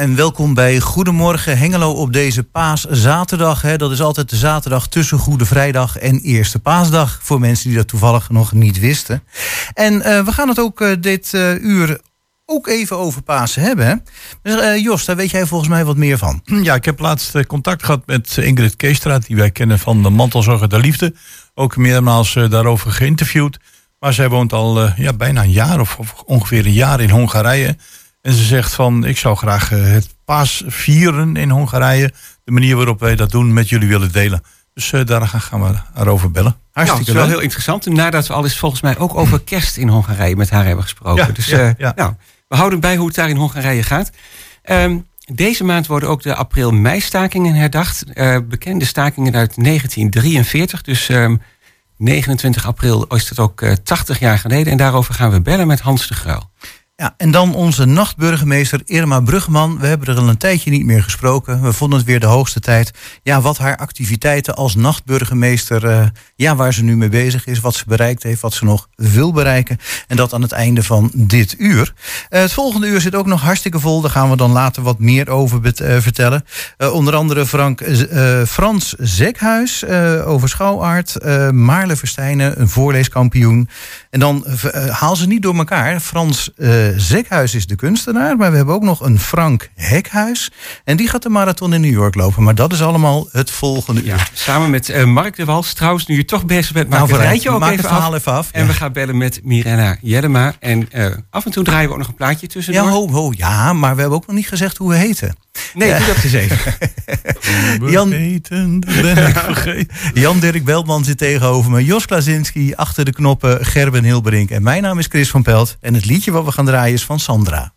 En welkom bij Goedemorgen Hengelo op deze paaszaterdag. Dat is altijd de zaterdag tussen Goede Vrijdag en Eerste Paasdag. Voor mensen die dat toevallig nog niet wisten. En uh, we gaan het ook uh, dit uh, uur ook even over Pasen hebben. Dus, Jos, daar weet jij volgens mij wat meer van. Ja, ik heb laatst contact gehad met Ingrid Keestraat, die wij kennen van de Mantelzorger der Liefde. Ook meermaals daarover geïnterviewd. Maar zij woont al ja, bijna een jaar of ongeveer een jaar in Hongarije. En ze zegt van, ik zou graag uh, het paas vieren in Hongarije. De manier waarop wij dat doen met jullie willen delen. Dus uh, daar gaan we erover bellen. Hartstikke nou, dat is wel heel interessant. Nadat we al eens volgens mij ook over kerst in Hongarije met haar hebben gesproken. Ja, dus ja, ja. Nou, we houden bij hoe het daar in Hongarije gaat. Um, deze maand worden ook de april-mei-stakingen herdacht. bekende stakingen uit 1943. Dus um, 29 april is het ook 80 jaar geleden. En daarover gaan we bellen met Hans de Gruil. Ja, en dan onze nachtburgemeester Irma Brugman. We hebben er al een tijdje niet meer gesproken. We vonden het weer de hoogste tijd. Ja, wat haar activiteiten als nachtburgemeester, uh, ja, waar ze nu mee bezig is, wat ze bereikt heeft, wat ze nog wil bereiken. En dat aan het einde van dit uur. Uh, het volgende uur zit ook nog hartstikke vol. Daar gaan we dan later wat meer over uh, vertellen. onder andere Frank, Frans Zekhuis over schouwaard. Maarle Verstijnen, een voorleeskampioen. En dan haal ze niet door elkaar. Frans Zekhuis is de kunstenaar, maar we hebben ook nog een Frank Hekhuis. En die gaat de marathon in New York lopen. Maar dat is allemaal het volgende ja, uur. Samen met uh, Mark de Wals. Trouwens, nu je toch bezig bent, maak nou, het rijtje ook maak even, het verhaal af. even af. En we gaan bellen met Mirena Jellema. En uh, af en toe draaien we ook nog een plaatje tussendoor. Ja, ho, ho, ja, maar we hebben ook nog niet gezegd hoe we heten. Nee, ja. doe dat eens even. Jan, eten, ben ik vergeten. Jan-Dirk Beltman zit tegenover me. Jos Klazinski achter de knoppen. Gerben Hilberink. En mijn naam is Chris van Pelt. En het liedje wat we gaan draaien is van Sandra.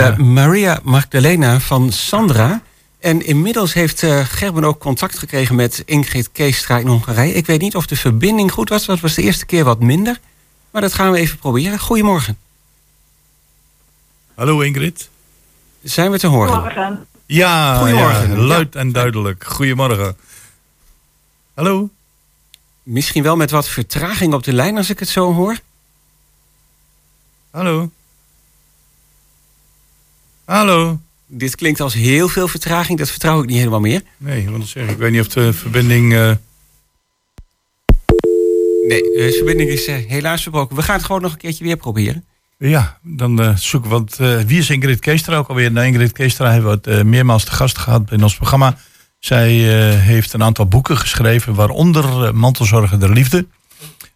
Eh, Maria Magdalena van Sandra. En inmiddels heeft eh, Gerben ook contact gekregen met Ingrid Keestra in Hongarije. Ik weet niet of de verbinding goed was. Dat was de eerste keer wat minder. Maar dat gaan we even proberen. Goedemorgen. Hallo Ingrid. Zijn we te horen? Morgen. Ja, Goedemorgen. ja, luid en duidelijk. Goedemorgen. Hallo? Misschien wel met wat vertraging op de lijn als ik het zo hoor. Hallo? Hallo? Dit klinkt als heel veel vertraging. Dat vertrouw ik niet helemaal meer. Nee, want zeg, ik weet niet of de verbinding... eh, Nee, de verbinding is eh, helaas verbroken. We gaan het gewoon nog een keertje weer proberen. Ja, dan eh, zoeken we. Want wie is Ingrid Keestra ook alweer? Nou, Ingrid Keestra hebben we het, meermaals te gast gehad in ons programma. Zij heeft een aantal boeken geschreven, waaronder Mantelzorgen der Liefde.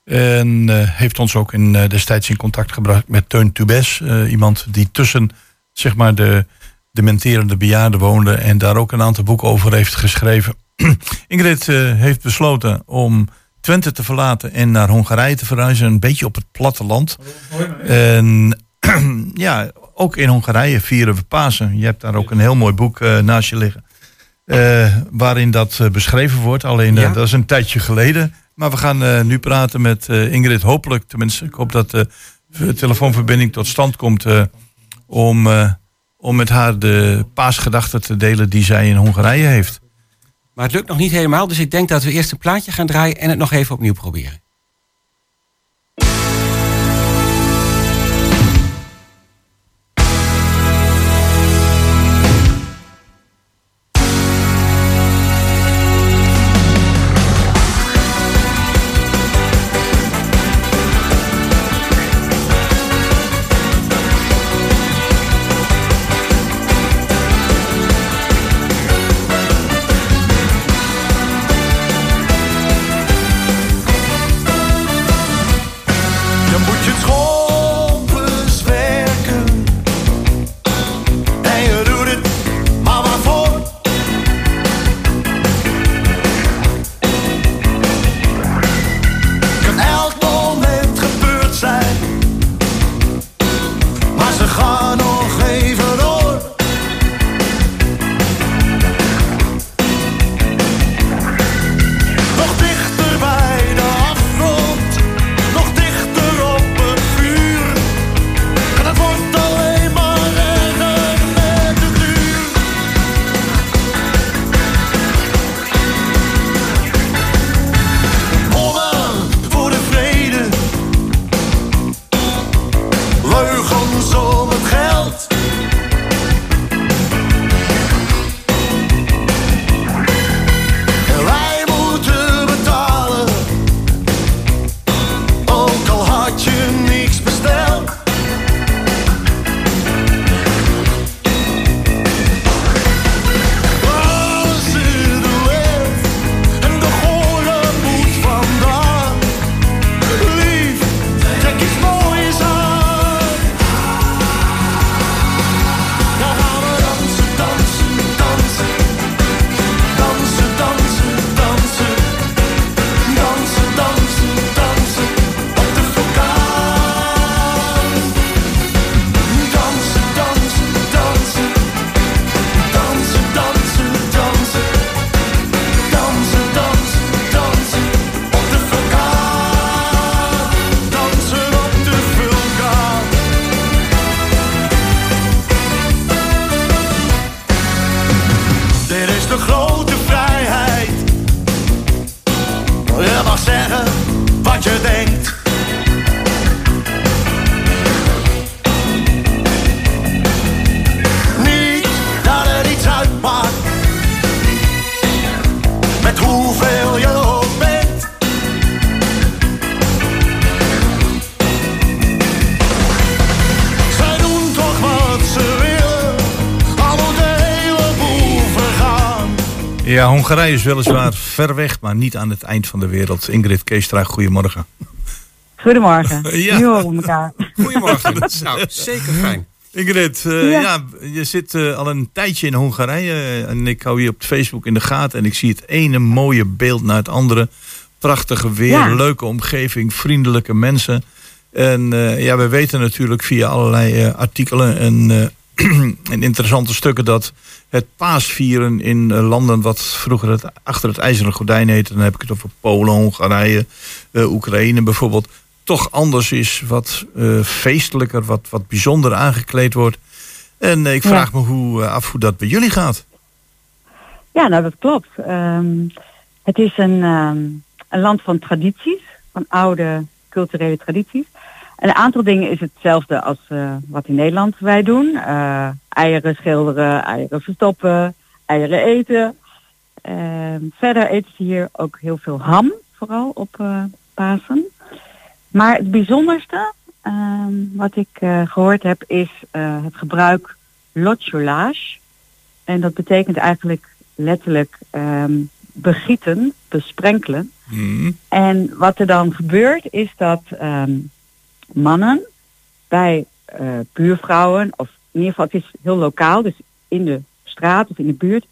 En heeft ons ook in, destijds in contact gebracht met Teun Tubes. iemand die tussen zeg maar, de dementerende bejaarden woonde. En daar ook een aantal boeken over heeft geschreven. Ingrid eh, heeft besloten om Twente te verlaten en naar Hongarije te verhuizen. Een beetje op het platteland. En ja, ook in Hongarije vieren we Pasen. Je hebt daar ook een heel mooi boek eh, naast je liggen. eh, waarin dat beschreven wordt. Alleen Ja. dat is een tijdje geleden. Maar we gaan nu praten met Ingrid. Hopelijk, tenminste, ik hoop dat de telefoonverbinding tot stand komt. Om, eh, om met haar de paasgedachten te delen die zij in Hongarije heeft. Maar het lukt nog niet helemaal. Dus ik denk dat we eerst een plaatje gaan draaien en het nog even opnieuw proberen. Ja, Hongarije is weliswaar ver weg, maar niet aan het eind van de wereld. Ingrid Keestra, goedemorgen. Goedemorgen. Ja. Nu horen we elkaar. Goedemorgen. nou, zeker fijn. Ingrid, eh, ja. Ja. je zit eh, al een tijdje in Hongarije. eh, en ik hou je op Facebook in de gaten. En ik zie het ene mooie beeld na het andere. Prachtige weer, Ja. leuke omgeving, vriendelijke mensen. En eh, ja, we weten natuurlijk via allerlei eh, artikelen en, eh, en interessante stukken dat het paasvieren in eh, landen wat vroeger het, achter het ijzeren gordijn heette, dan heb ik het over Polen, Hongarije, eh, Oekraïne bijvoorbeeld, toch anders is, wat eh, feestelijker, wat, wat bijzonder aangekleed wordt. En ik Ja. vraag me hoe, af hoe dat bij jullie gaat. Ja, nou dat klopt. Ehm, het is een, ehm, een land van tradities, van oude culturele tradities. En een aantal dingen is hetzelfde als eh, wat in Nederland wij doen. Eh, eieren schilderen, eieren verstoppen, eieren eten. Ehm, verder eten ze hier ook heel veel ham, vooral op eh, Pasen. Maar het bijzonderste ehm, wat ik eh, gehoord heb is het gebruik lotjolage. En dat betekent eigenlijk letterlijk ehm, begieten, besprenkelen. Hm. En wat er dan gebeurt is dat mannen bij eh, buurvrouwen, of in ieder geval het is heel lokaal, dus in de straat of in de buurt,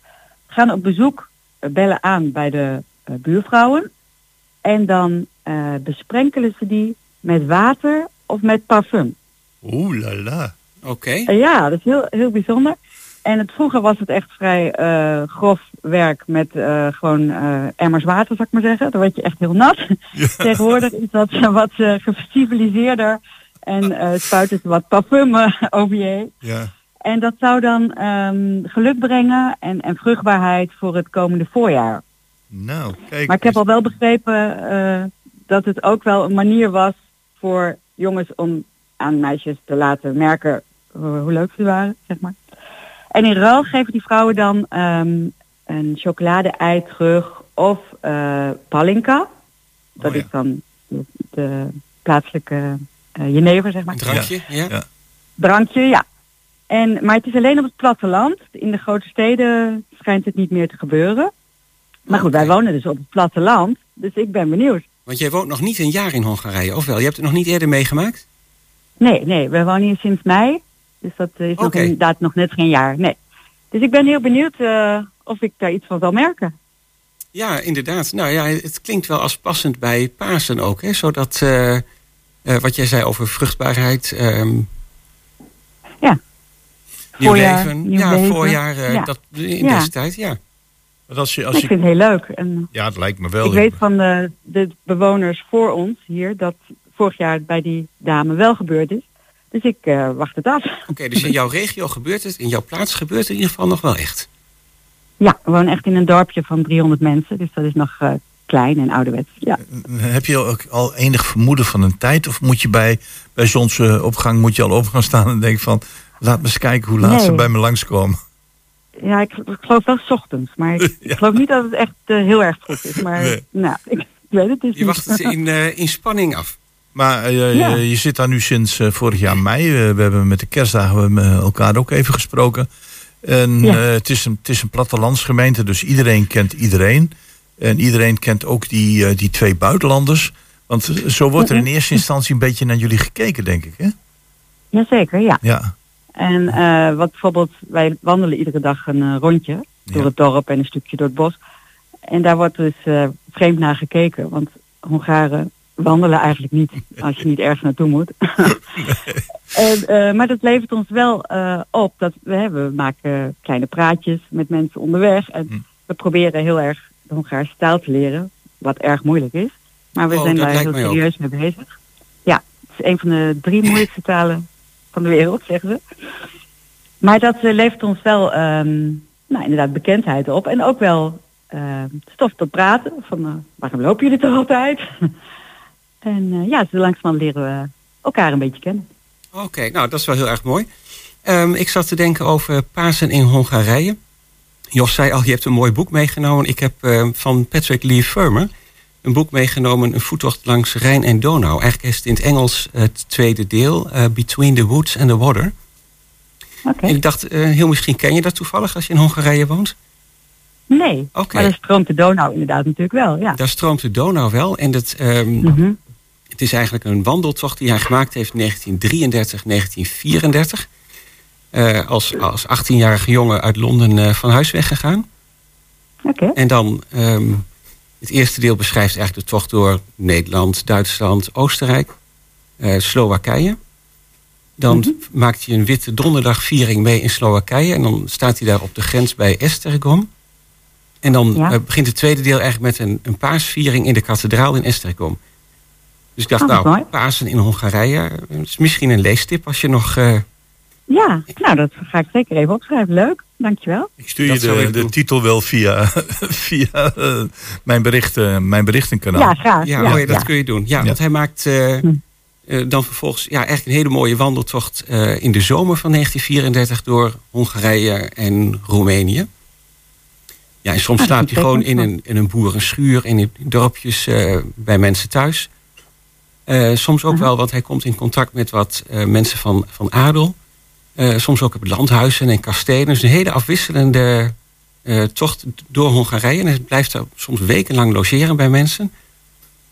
gaan op bezoek, eh, bellen aan bij de eh, buurvrouwen. En dan eh, besprenkelen ze die met water of met parfum. Oeh la la. Oké. Ja, dat is heel, heel bijzonder. En het, vroeger was het echt vrij eh, grof werk met eh, gewoon eh, emmers water, zou ik maar zeggen. Dan word je echt heel nat. Tegenwoordig is dat wat geciviliseerder en spuiten ze wat parfum over je heen. Ja. En dat zou dan ehm, geluk brengen en, en vruchtbaarheid voor het komende voorjaar. Nou, kijk. Maar ik heb al wel begrepen dat het ook wel een manier was voor jongens om aan meisjes te laten merken hoe, hoe leuk ze waren, zeg maar. En in ruil geven die vrouwen dan ehm, een chocolade-ei terug of eh palinka. Dat Oh ja. is dan de, de plaatselijke eh, jenever, zeg maar Een drankje, ja. Ja. drankje, ja. En, maar het is alleen op het platteland. In de grote steden schijnt het niet meer te gebeuren. Maar goed, wij wonen dus op het platteland. Dus ik ben benieuwd. Want jij woont nog niet een jaar in Hongarije, of wel? Je hebt het nog niet eerder meegemaakt? Nee, nee, we wonen hier sinds mei. Dus dat is nog Oké. inderdaad nog net geen jaar. Nee. Dus ik ben heel benieuwd eh, of ik daar iets van zal merken. Ja, inderdaad. Nou ja, het klinkt wel als passend bij Pasen ook, hè? Zodat, eh, eh, wat jij zei over vruchtbaarheid... ehm, Ja. Nieuw Voorjaar, leven. nieuw ja, leven. voorjaar, eh, Ja. dat, in Ja. deze tijd, ja. Want als je, als ik je, vind het heel leuk. En ja, het lijkt me wel. ik weet van de, de bewoners voor ons hier dat vorig jaar bij die dame wel gebeurd is. Dus ik eh, wacht het af. Oké, dus in jouw regio gebeurt het, in jouw plaats gebeurt het in ieder geval nog wel echt. Ja, we wonen echt in een dorpje van 300 mensen. Dus dat is nog eh, klein en ouderwets. Ja. Heb je ook al enig vermoeden van een tijd? Of moet je bij, bij zonsopgang moet je al op gaan staan en denken van... laat me eens kijken hoe laat ze bij me langskomen. Ja, ik, ik geloof wel 's ochtends. Maar ik, geloof niet dat het echt eh, heel erg vroeg is. Maar Nee. nou, ik, ik weet het dus Je niet. wacht het in, eh, in spanning af. Maar eh, Ja. je, je zit daar nu sinds eh, vorig jaar mei. Eh, we hebben met de kerstdagen we hebben elkaar ook even gesproken. En Ja. eh, het, is een, het is een plattelandsgemeente, dus iedereen kent iedereen. En iedereen kent ook die, eh, die twee buitenlanders. Want eh, zo wordt er in eerste instantie een beetje naar jullie gekeken, denk ik. Hè? Jazeker, ja. Ja. En eh, wat bijvoorbeeld, wij wandelen iedere dag een eh, rondje door Ja. het dorp en een stukje door het bos. En daar wordt dus eh, vreemd naar gekeken. Want Hongaren wandelen eigenlijk niet als je niet ergens naartoe moet. en, eh, maar dat levert ons wel eh, op dat we, hè, we maken kleine praatjes met mensen onderweg. En Hm. we proberen heel erg de Hongaarse taal te leren. Wat erg moeilijk is. Maar we Oh, zijn daar heel ook. serieus mee bezig. Ja, het is een van de drie moeilijkste talen van de wereld, zeggen ze. Maar dat eh, levert ons wel ehm, nou, inderdaad bekendheid op. En ook wel ehm, stof tot praten. Van waarom lopen jullie toch altijd? En eh, ja, zo langzamerhand leren we elkaar een beetje kennen. Oké, nou dat is wel heel erg mooi. Ehm, ik zat te denken over Pasen in Hongarije. Jos zei al, je hebt een mooi boek meegenomen. Ik heb ehm, van Patrick Lee Firmer een boek meegenomen, een voettocht langs Rijn en Donau. Eigenlijk is het in het Engels het tweede deel, eh, Between the Woods and the Water. Oké. En ik dacht, eh, heel misschien ken je dat toevallig als je in Hongarije woont. Nee, Oké. maar dan stroomt de Donau inderdaad natuurlijk wel, ja. Daar stroomt de Donau wel. En dat, ehm, Mhm. Het is eigenlijk een wandeltocht die hij gemaakt heeft in 1933, 1934. Eh, als, als 18-jarige jongen uit Londen eh, van huis weggegaan. Oké. En dan, ehm, het eerste deel beschrijft eigenlijk de tocht door Nederland, Duitsland, Oostenrijk. eh, Slowakije. Dan Mhm. maakt hij een witte donderdagviering mee in Slowakije. En dan staat hij daar op de grens bij Esztergom. En dan Ja. begint het tweede deel eigenlijk met een, een paasviering in de kathedraal in Esztergom. Dus ik dacht, Oh, nou. Pasen in Hongarije eh, is misschien een leestip als je nog... eh, Ja, nou dat ga ik zeker even opschrijven. Leuk, dankjewel. Ik stuur je de, titel wel via, via eh, mijn, berichten, mijn berichtenkanaal. Ja, graag. Ja, Ja, oh ja, dat ja. kun je doen. Ja, Ja. want hij maakt eh, Hm. eh, dan vervolgens ja, eigenlijk een hele mooie wandeltocht eh, in de zomer van 1934 door Hongarije en Roemenië. Ja, en soms Ah, slaapt hij gewoon in een, in een boerenschuur, in, dorpjes eh, bij mensen thuis. Eh, soms ook Mhm. wel, want hij komt in contact met wat eh, mensen van, van adel. Eh, soms ook op landhuizen en kastelen. Dus een hele afwisselende tocht door Hongarije. En hij blijft daar soms wekenlang logeren bij mensen.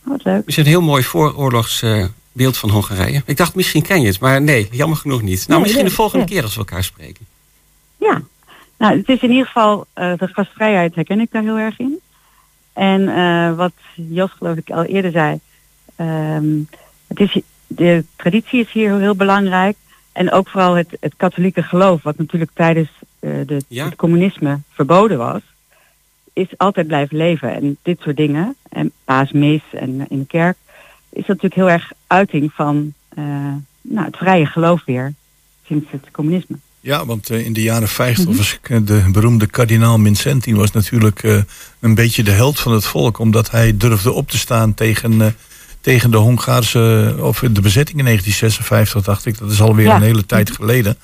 Wat leuk. Het is een heel mooi vooroorlogs eh, beeld van Hongarije. Ik dacht, misschien ken je het, maar nee, jammer genoeg niet. Nou, misschien de volgende keer als we elkaar spreken. Ja, nou, het is in ieder geval, de gastvrijheid herken ik daar heel erg in. En wat Jos geloof ik al eerder zei, ehm, het is, de traditie is hier heel belangrijk. En ook vooral het, het katholieke geloof, wat natuurlijk tijdens eh, de, Ja. het communisme verboden was, is altijd blijven leven. En dit soort dingen, en paasmis en in de kerk, is natuurlijk heel erg uiting van eh, nou, het vrije geloof weer sinds het communisme. Ja, want eh, in de jaren 50 Mhm. was de beroemde kardinaal Mincenty was natuurlijk een beetje de held van het volk. Omdat hij durfde op te staan tegen, tegen de Hongaarse, of de bezetting in 1956 dacht ik. Dat is alweer Ja. een hele tijd geleden.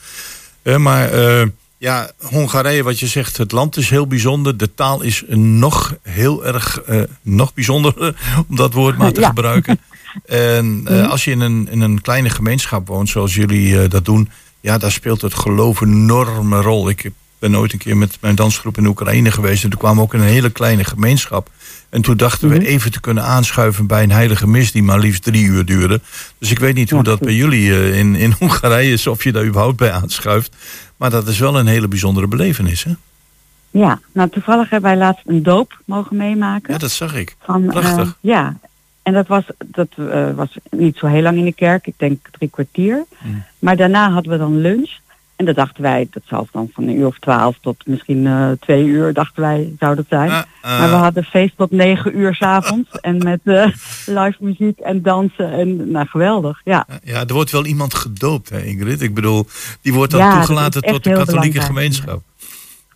Eh, maar eh, ja, Hongarije, wat je zegt, het land is heel bijzonder. De taal is nog heel erg, eh, nog bijzonder, om dat woord maar te Ja. gebruiken. En Mhm. als je in een, in een kleine gemeenschap woont, zoals jullie dat doen, ja, daar speelt het geloof een enorme rol. Ik ben ooit een keer met mijn dansgroep in Oekraïne geweest. En toen kwamen we ook in een hele kleine gemeenschap. En toen dachten we Mhm. even te kunnen aanschuiven bij een heilige mis die maar liefst drie uur duurde. Dus ik weet niet hoe dat goed. bij jullie eh, in, in Hongarije is, of je daar überhaupt bij aanschuift. Maar dat is wel een hele bijzondere belevenis, hè? Ja, nou toevallig hebben wij laatst een doop mogen meemaken. Ja, dat zag ik. van, eh, prachtig. ja, en dat was, dat eh, was niet zo heel lang in de kerk, ik denk drie kwartier. Mm. Maar daarna hadden we dan lunch. En dat dachten wij, dat zal dan van een uur of twaalf tot misschien eh, twee uur, dachten wij, zou dat zijn. Ah. Maar we hadden feest tot negen uur s'avonds. en met eh, live muziek en dansen. En nou, geweldig. Ja, Ja, er wordt wel iemand gedoopt, hè, Ingrid. Ik bedoel, die wordt dan Ja, toegelaten tot de katholieke gemeenschap.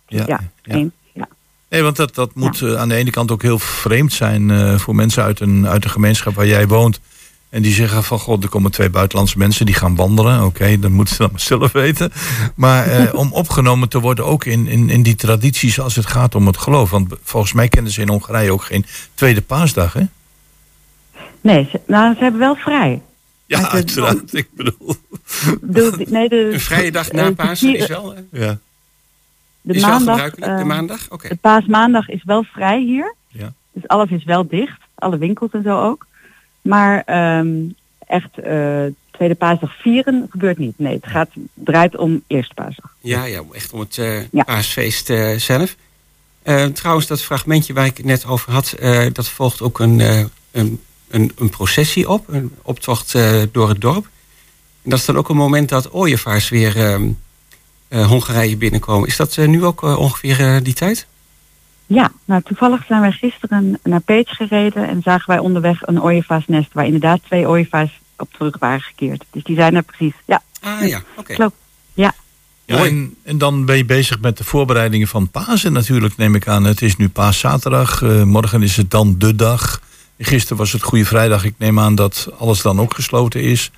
ja, ja. Ja. Nee, want dat, dat moet eh, aan de ene kant ook heel vreemd zijn eh, voor mensen uit een, uit een gemeenschap waar jij woont. En die zeggen van, god, er komen twee buitenlandse mensen die gaan wandelen. Oké, dat moeten ze dan maar zelf weten. Maar eh, om opgenomen te worden ook in, in, in die tradities als het gaat om het geloof. Want volgens mij kennen ze in Hongarije ook geen tweede paasdag, hè? Nee, ze, nou, ze hebben wel vrij. Ja, Maar uiteraard. Ik bedoel, De, nee, de, Een vrije dag na eh, Pasen vier- is wel, ja. de is wel maandag, gebruikelijk. De eh, maandag? Oké. De paasmaandag is wel vrij hier. Ja. Dus alles is wel dicht. Alle winkels en zo ook. Maar ehm, echt eh, tweede paasdag vieren gebeurt niet. Nee, het gaat, draait om eerste paasdag. Ja, ja, echt om het Ja. paasfeest eh, zelf. Trouwens, dat fragmentje waar ik het net over had, dat volgt ook een, een, een, een processie op, een optocht door het dorp. En dat is dan ook een moment dat ooievaars weer ehm, eh, Hongarije binnenkomen. Is dat nu ook ongeveer die tijd? Ja, nou toevallig zijn wij gisteren naar Peets gereden en zagen wij onderweg een ooievaarsnest waar inderdaad twee ooievaars op terug waren gekeerd. Dus die zijn er precies. Ja, Ah ja, oké. klopt. Ja, en, en dan ben je bezig met de voorbereidingen van Pasen natuurlijk, neem ik aan. Het is nu paaszaterdag, eh, morgen is het dan de dag. Gisteren was het Goede Vrijdag, ik neem aan dat alles dan ook gesloten is.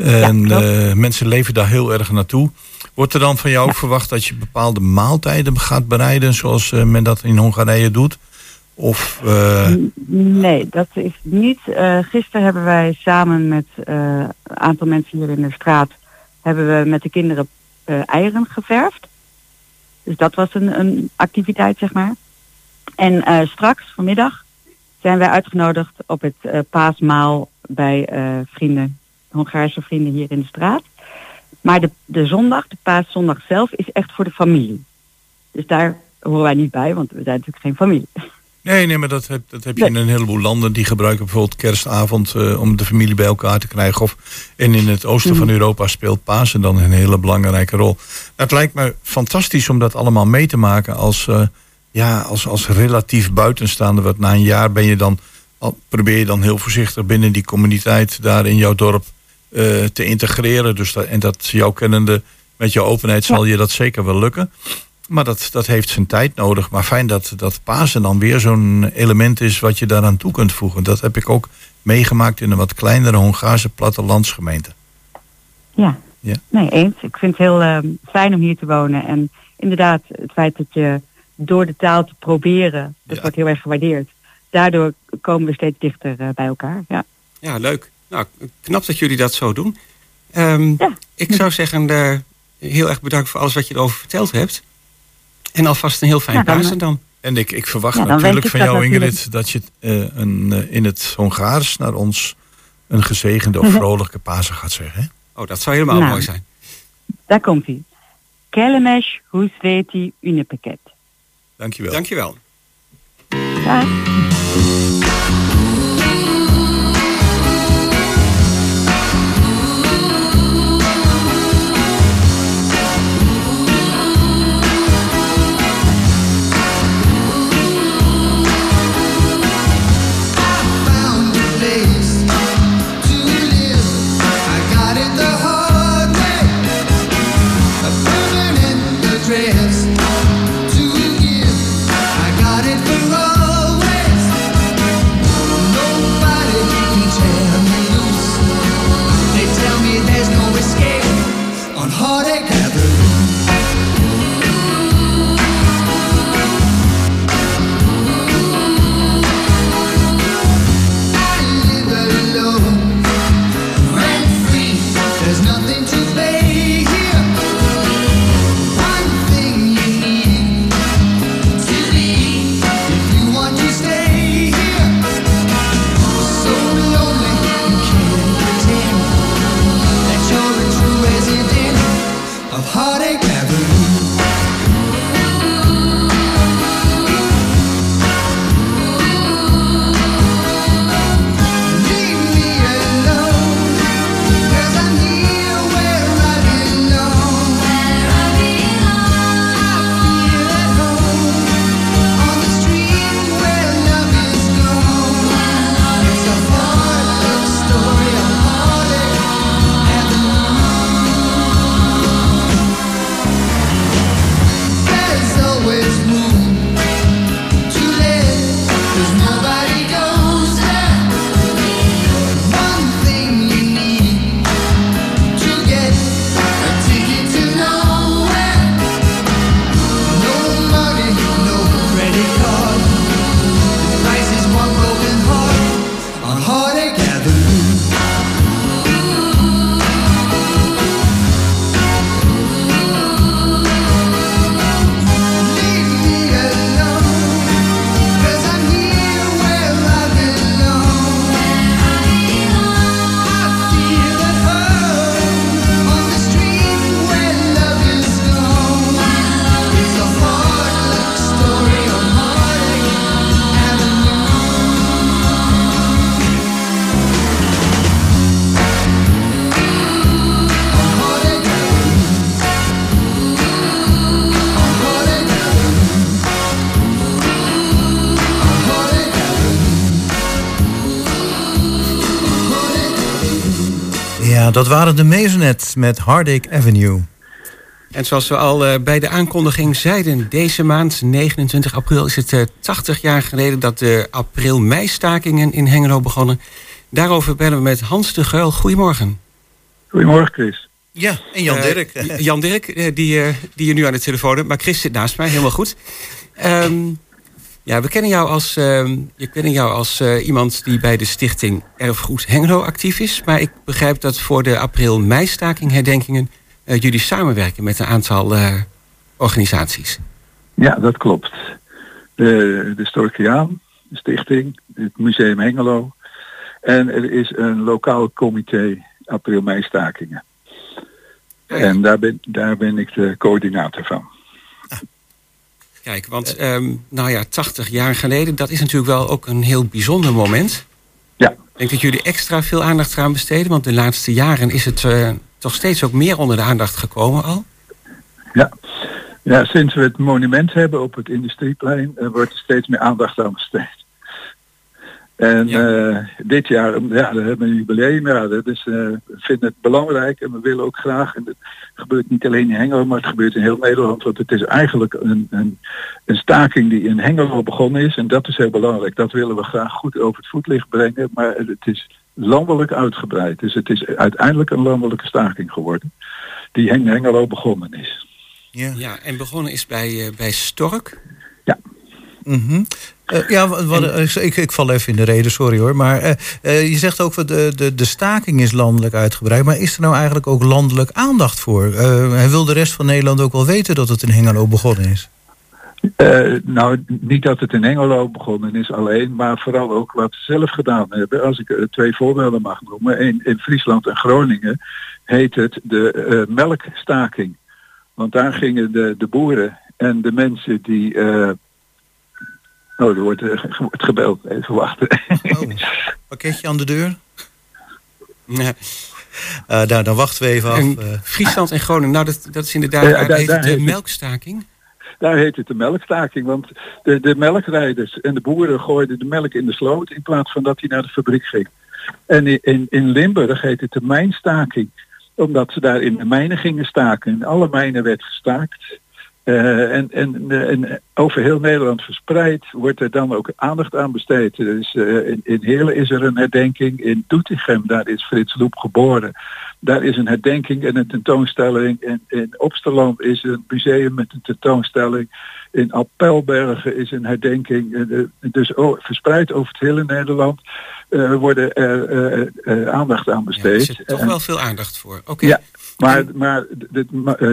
En eh, mensen leven daar heel erg naartoe. Wordt er dan van jou ook verwacht dat je bepaalde maaltijden gaat bereiden, zoals eh, men dat in Hongarije doet? Of, eh, Nee, dat is niet. Gisteren hebben wij samen met een aantal mensen hier in de straat hebben we met de kinderen eieren geverfd. Dus dat was een, een activiteit, zeg maar. En straks, vanmiddag, zijn wij uitgenodigd op het paasmaal bij vrienden, Hongaarse vrienden hier in de straat. Maar de, de zondag, de paaszondag zelf, is echt voor de familie. Dus daar horen wij niet bij, want we zijn natuurlijk geen familie. Nee, nee, maar dat heb, dat heb je Nee. in een heleboel landen. Die gebruiken bijvoorbeeld kerstavond eh, om de familie bij elkaar te krijgen. Of, en in het oosten van Europa speelt Pasen dan een hele belangrijke rol. Het lijkt me fantastisch om dat allemaal mee te maken als, eh, ja, als, als relatief buitenstaander. Want na een jaar ben je dan, al, probeer je dan heel voorzichtig binnen die communiteit daar in jouw dorp eh, te integreren. Dus dat, en dat jouw kennende met jouw openheid zal je dat zeker wel lukken. Maar dat, dat heeft zijn tijd nodig. Maar fijn dat, dat Pasen dan weer zo'n element is wat je daaraan toe kunt voegen. Dat heb ik ook meegemaakt in een wat kleinere Hongaarse plattelandsgemeente. Ja. Ja. Nee, eens. Ik vind het heel ehm, fijn om hier te wonen. En inderdaad, het feit dat je door de taal te proberen, dat Ja. wordt heel erg gewaardeerd. Daardoor komen we steeds dichter eh, bij elkaar. Ja. Ja, leuk. Nou, knap dat jullie dat zo doen. Ehm, Ja. Ik zou zeggen, eh, heel erg bedankt voor alles wat je erover verteld hebt. En alvast een heel fijn Ja, dan, Pasen dan. En ik, ik verwacht Ja, natuurlijk van jou, natuurlijk. Ingrid, dat je eh, een, eh, in het Hongaars naar ons een gezegende of Mhm. vrolijke Pasen gaat zeggen. Hè? Oh, dat zou helemaal Nou. mooi zijn. Daar komt hij. Kellemes húsvéti ünnepeket. Dankjewel. Dankjewel. Dag. Heartache Maisonette met Heartache Avenue. En zoals we al eh, bij de aankondiging zeiden, deze maand, 29 april, is het eh, 80 jaar geleden dat de april-mei-stakingen in Hengelo begonnen. Daarover bellen we met Hans de Geul. Goedemorgen. Goedemorgen, Chris. Ja, en Jan Eh, Dirk. Jan Dirk, eh, die, eh, die je nu aan de telefoon hebt, maar Chris zit naast mij, helemaal goed. Ehm, ja, we kennen jou als, ehm, je kennen jou als eh, iemand die bij de stichting Erfgoed Hengelo actief is. Maar ik begrijp dat voor de april-mei-staking herdenkingen eh, jullie samenwerken met een aantal eh, organisaties. Ja, dat klopt. De, de Storkiaan, de stichting, het Museum Hengelo. En er is een lokaal comité april-mei stakingen. En daar ben, daar ben ik de coördinator van. Kijk, want ehm, nou ja, 80 jaar geleden, dat is natuurlijk wel ook een heel bijzonder moment. Ja. Ik denk dat jullie extra veel aandacht eraan besteden, want de laatste jaren is het eh, toch steeds ook meer onder de aandacht gekomen al. Ja. ja, sinds we het monument hebben op het industrieplein eh, wordt er steeds meer aandacht aan besteed. En Ja. eh, dit jaar, ja, we hebben een jubileum, ja, dat is, eh, we vinden het belangrijk en we willen ook graag, en het gebeurt niet alleen in Hengelo, maar het gebeurt in heel Nederland, want het is eigenlijk een, een, een staking die in Hengelo begonnen is en dat is heel belangrijk. Dat willen we graag goed over het voetlicht brengen, maar het is landelijk uitgebreid. Dus het is uiteindelijk een landelijke staking geworden, die in Hengelo begonnen is. Ja. Ja, en begonnen is bij, eh, bij Stork. Mhm. Eh, ja, wat, wat- ik, ik val even in de reden, sorry hoor. Maar eh, eh, je zegt ook, dat de, de, de staking is landelijk uitgebreid. Maar is er nou eigenlijk ook landelijk aandacht voor? Eh, hij wil de rest van Nederland ook wel weten dat het in Hengelo begonnen is. Eh, nou, niet dat het in Hengelo begonnen is alleen, maar vooral ook wat ze zelf gedaan hebben. Als ik eh, twee voorbeelden mag noemen. In, in Friesland en Groningen heet het de eh, melkstaking. Want daar gingen de, de boeren en de mensen die... eh, oh, er wordt, eh, ge- wordt gebeld. Even wachten. Oh, pakketje aan de deur? Eh, nou, dan wachten we even af. En eh. Friesland en Groningen, nou dat, dat is inderdaad Ja, waar daar- heet daar het de het- melkstaking. Daar heet het de melkstaking, want de, de melkrijders en de boeren gooiden de melk in de sloot in plaats van dat die naar de fabriek ging. En in, in, in Limburg heet het de mijnstaking, omdat ze daar in de mijnen gingen staken. In alle mijnen werd gestaakt. Eh, en, en, en over heel Nederland verspreid wordt er dan ook aandacht aan besteed. Dus, eh, in, in Heerlen is er een herdenking. In Doetinchem, daar is Frits Loep geboren. Daar is een herdenking en een tentoonstelling. In, in Opsterland is een museum met een tentoonstelling. In Appelbergen is een herdenking. Eh, dus o- verspreid over het hele Nederland worden er aandacht aan Ja, er besteed. zit toch wel veel aandacht voor. Oké. Ja. Maar, maar de, de,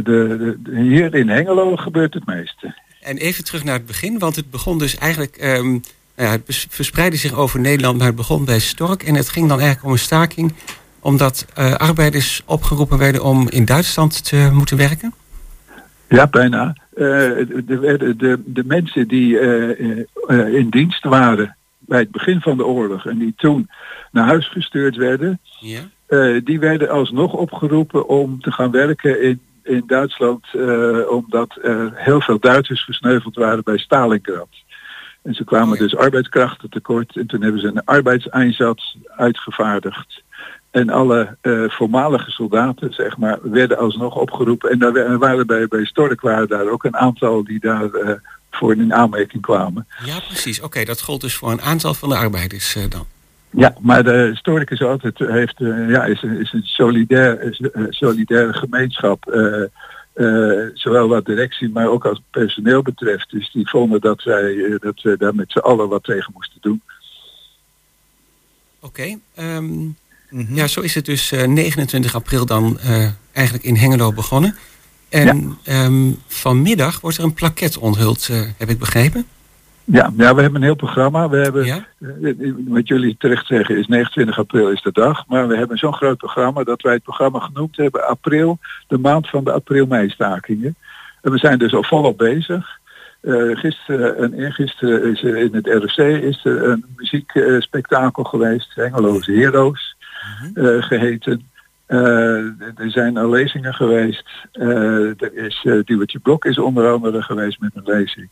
de, de- hier in Hengelo gebeurt het meeste. En even terug naar het begin, want het begon dus eigenlijk... ehm, nou ja, het verspreidde zich over Nederland, maar het begon bij Stork. En het ging dan eigenlijk om een staking... omdat eh, arbeiders opgeroepen werden om in Duitsland te moeten werken. Ja, bijna. Eh, de, de, de, mensen die eh, eh, eh, in dienst waren bij het begin van de oorlog en die toen naar huis gestuurd werden, Ja. Eh, die werden alsnog opgeroepen om te gaan werken in, in Duitsland, eh, omdat er heel veel Duitsers gesneuveld waren bij Stalingrad. En ze kwamen Oh ja. dus arbeidskrachten tekort en toen hebben ze een arbeidseinsatz uitgevaardigd. En alle eh, voormalige soldaten, zeg maar, werden alsnog opgeroepen. En daar wa- waren bij, bij Stork waren daar ook een aantal die daar voor in aanmerking kwamen. Ja, precies. Oké, dat gold dus voor een aantal van de arbeiders dan. Ja, maar de Stork is altijd heeft, eh, ja, is, een- is een solidair, is, eh, solidaire gemeenschap. eh, zowel wat directie, maar ook als personeel betreft. Dus die vonden dat zij eh, dat we daar met z'n allen wat tegen moesten doen. Oké. ehm. Ja, zo is het dus eh, 29 april dan eigenlijk in Hengelo begonnen. En ehm, vanmiddag wordt er een plaket onthuld, heb ik begrepen. Ja, ja, we hebben een heel programma. We hebben Ja? Eh, Wat jullie terecht zeggen is 29 april is de dag. Maar we hebben zo'n groot programma dat wij het programma genoemd hebben april, de maand van de april-mei-stakingen. En we zijn dus al volop bezig. Eh, gisteren en eergisteren is er in het ROC is er een muziekspektakel geweest, Hengeloze Heroes eh, geheten. Eh, er zijn al lezingen geweest. Eh, er is uh, Duwertje Blok is onder andere geweest met een lezing.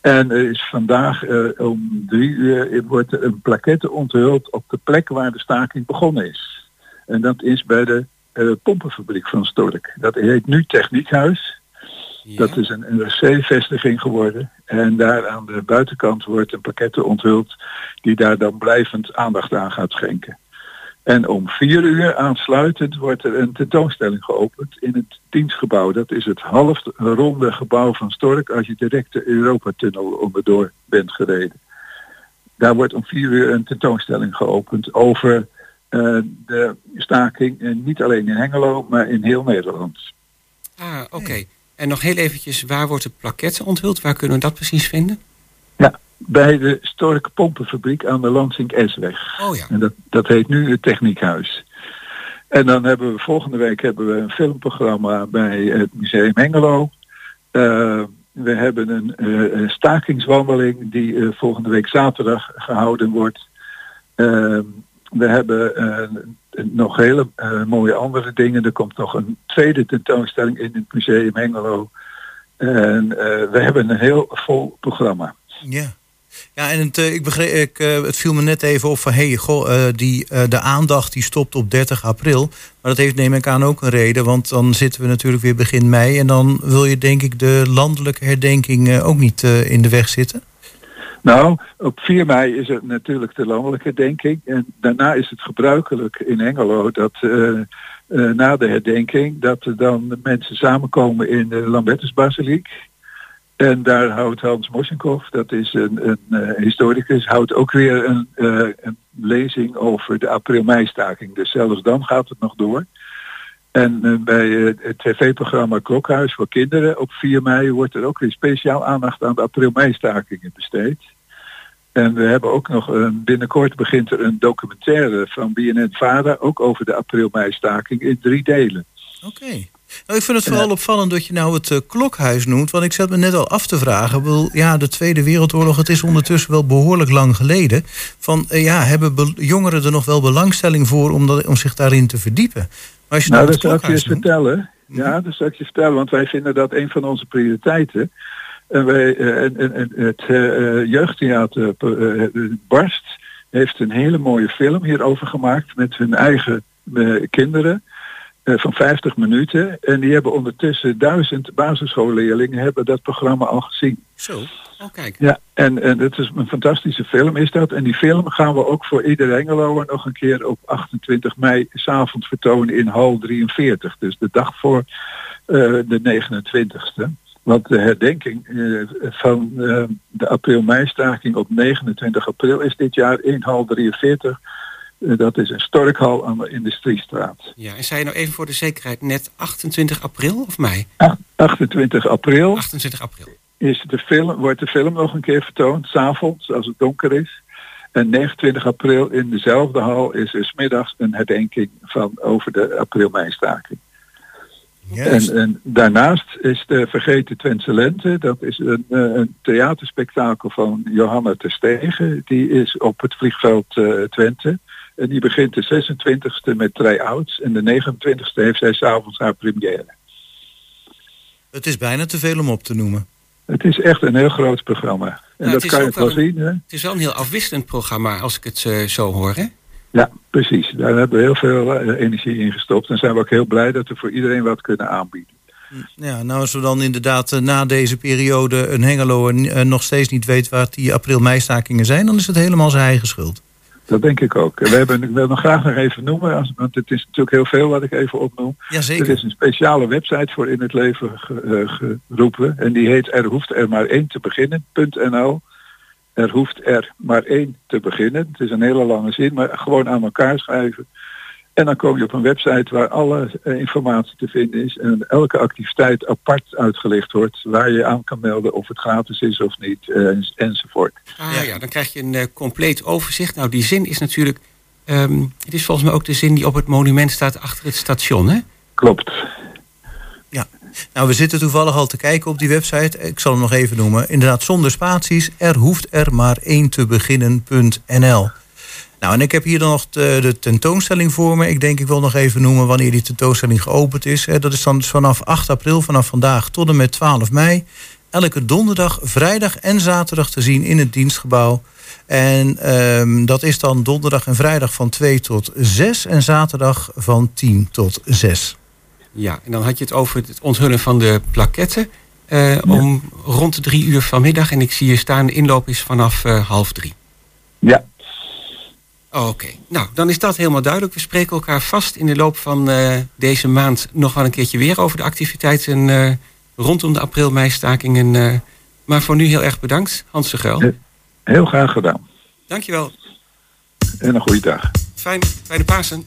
En er is vandaag om drie uur wordt er een plaquette onthuld op de plek waar de staking begonnen is. En dat is bij de pompenfabriek van Stork. Dat heet nu Techniekhuis. Ja. Dat is een NRC-vestiging geworden. En daar aan de buitenkant wordt een plaquette onthuld die daar dan blijvend aandacht aan gaat schenken. En om vier uur aansluitend wordt er een tentoonstelling geopend in het dienstgebouw. Dat is het half ronde gebouw van Stork als je direct de Europatunnel onderdoor bent gereden. Daar wordt om vier uur een tentoonstelling geopend over uh, de staking. En niet alleen in Hengelo, maar in heel Nederland. Ah, oké. En nog heel eventjes, waar wordt de plaquette onthuld? Waar kunnen we dat precies vinden? Bij de Stork Pompenfabriek aan de Lansing-S-weg. Oh ja. En dat, dat heet nu het Techniekhuis. En dan hebben we volgende week hebben we een filmprogramma bij het Museum Hengelo. Uh, We hebben een eh, eh, stakingswandeling die eh, volgende week zaterdag gehouden wordt. We hebben eh, nog hele eh, mooie andere dingen. Er komt nog een tweede tentoonstelling in het museum Hengelo. En eh, we hebben een heel vol programma. Ja. Ja, en het, eh, ik begreep, ik, eh, het viel me net even op van... hé, hey, goh, eh, die, de aandacht die stopt op 30 april. Maar dat heeft neem ik aan ook een reden. Want dan zitten we natuurlijk weer begin mei... en dan wil je denk ik de landelijke herdenking ook niet in de weg zitten. Nou, op 4 mei is het natuurlijk de landelijke herdenking. En daarna is het gebruikelijk in Engelo dat na de herdenking... dat er dan mensen samenkomen in de Lambertusbasiliek. En daar houdt Hans Moschenkopf, dat is een, een eh, historicus, houdt ook weer een, eh, een lezing over de april-mei-staking. Dus zelfs dan gaat het nog door. En eh, bij het tv-programma Klokhuis voor kinderen op 4 mei wordt er ook weer speciaal aandacht aan de april-mei-stakingen besteed. En we hebben ook nog binnenkort begint er een documentaire van BNN-Vara ook over de april-mei-staking in drie delen. Oké. Nou, ik vind het vooral opvallend dat je nou het eh, klokhuis noemt. Want ik zat me net al af te vragen. Bedoel, ja, de Tweede Wereldoorlog, het is ondertussen wel behoorlijk lang geleden. Van eh, ja, hebben be- jongeren er nog wel belangstelling voor om, dat, om zich daarin te verdiepen? Maar als je Nou, nou, dat ik je eens klokhuis noemt, vertellen. Ja, dat zal ik je vertellen, want wij vinden dat een van onze prioriteiten. En wij, eh, en, en, en het jeugdtheater Barst heeft een hele mooie film hierover gemaakt met hun eigen kinderen van 50 minuten. En die hebben ondertussen duizend basisschoolleerlingen hebben dat programma al gezien. Zo. Oh, kijk. Ja, en, en het is een fantastische film is dat. En die film gaan we ook voor ieder Engeloer nog een keer op 28 mei s'avonds vertonen in hal 43. Dus de dag voor eh, de 29ste. Want de herdenking eh, van eh, de april-mei-staking op 29 april is dit jaar in hal 43. Eh, dat is een storkhal aan de Industriestraat. Ja, en zei je nou even voor de zekerheid net 28 april of mei? Ach- 28 april 28 april. is de film, wordt de film nog een keer vertoond, s'avonds als het donker is. En 29 april in dezelfde hal is er 's middags een herdenking van over de april-mei-staking. En daarnaast is de Vergeten Twentse Lente, dat is een, eh, een theaterspektakel van Johanna Terstegen. Die is op het vliegveld eh, Twente. En die begint de 26e met try-outs en de 29e heeft zij s'avonds haar première. Het is bijna te veel om op te noemen. Het is echt een heel groot programma. En Nou, dat kan je wel zien. Hè? Het is wel een heel afwisselend programma als ik het eh, zo hoor, hè? Ja, precies. Daar hebben we heel veel eh, energie in gestopt. En zijn we ook heel blij dat we voor iedereen wat kunnen aanbieden. Ja, nou als we dan inderdaad eh, na deze periode een Hengeloer eh, nog steeds niet weet waar die april-mei-stakingen zijn, dan is het helemaal zijn eigen schuld. Dat denk ik ook. We hebben, ik wil nog graag nog even noemen, want het is natuurlijk heel veel wat ik even opnoem. Er is een speciale website voor in het leven eh, geroepen. En die heet Er hoeft er maar één te beginnen.nl. Er hoeft er maar één te beginnen. Het is een hele lange zin, maar gewoon aan elkaar schrijven. En dan kom je op een website waar alle eh, informatie te vinden is. En elke activiteit apart uitgelicht wordt. Waar je aan kan melden of het gratis is of niet. eh, en- enzovoort. Ah Ja. ja. dan krijg je een eh, compleet overzicht. Nou, die zin is natuurlijk... ehm, het is volgens mij ook de zin die op het monument staat achter het station, hè? Klopt. Nou, we zitten toevallig al te kijken op die website. Ik zal hem nog even noemen. Inderdaad, zonder spaties. Er hoeft er maar één te beginnen.nl. Nou, en ik heb hier dan nog de, de tentoonstelling voor me. Ik denk ik wil nog even noemen wanneer die tentoonstelling geopend is. Hè, Dat is dan dus vanaf 8 april, vanaf vandaag tot en met 12 mei. Elke donderdag, vrijdag en zaterdag te zien in het dienstgebouw. En ehm, dat is dan donderdag en vrijdag van 2 tot 6 en zaterdag van 10 tot 6. Ja, en dan had je het over het onthullen van de plaketten. eh, Om rond de drie uur vanmiddag. En ik zie je staan, de inloop is vanaf eh, half drie. Ja, Oh, Oké, nou dan is dat helemaal duidelijk. We spreken elkaar vast in de loop van eh, deze maand nog wel een keertje weer over de activiteiten eh, rondom de april-mei-stakingen. eh. maar voor nu heel erg bedankt, Hans de Geul. Heel graag gedaan. Dankjewel. En een goede dag. Fijn, fijne Pasen.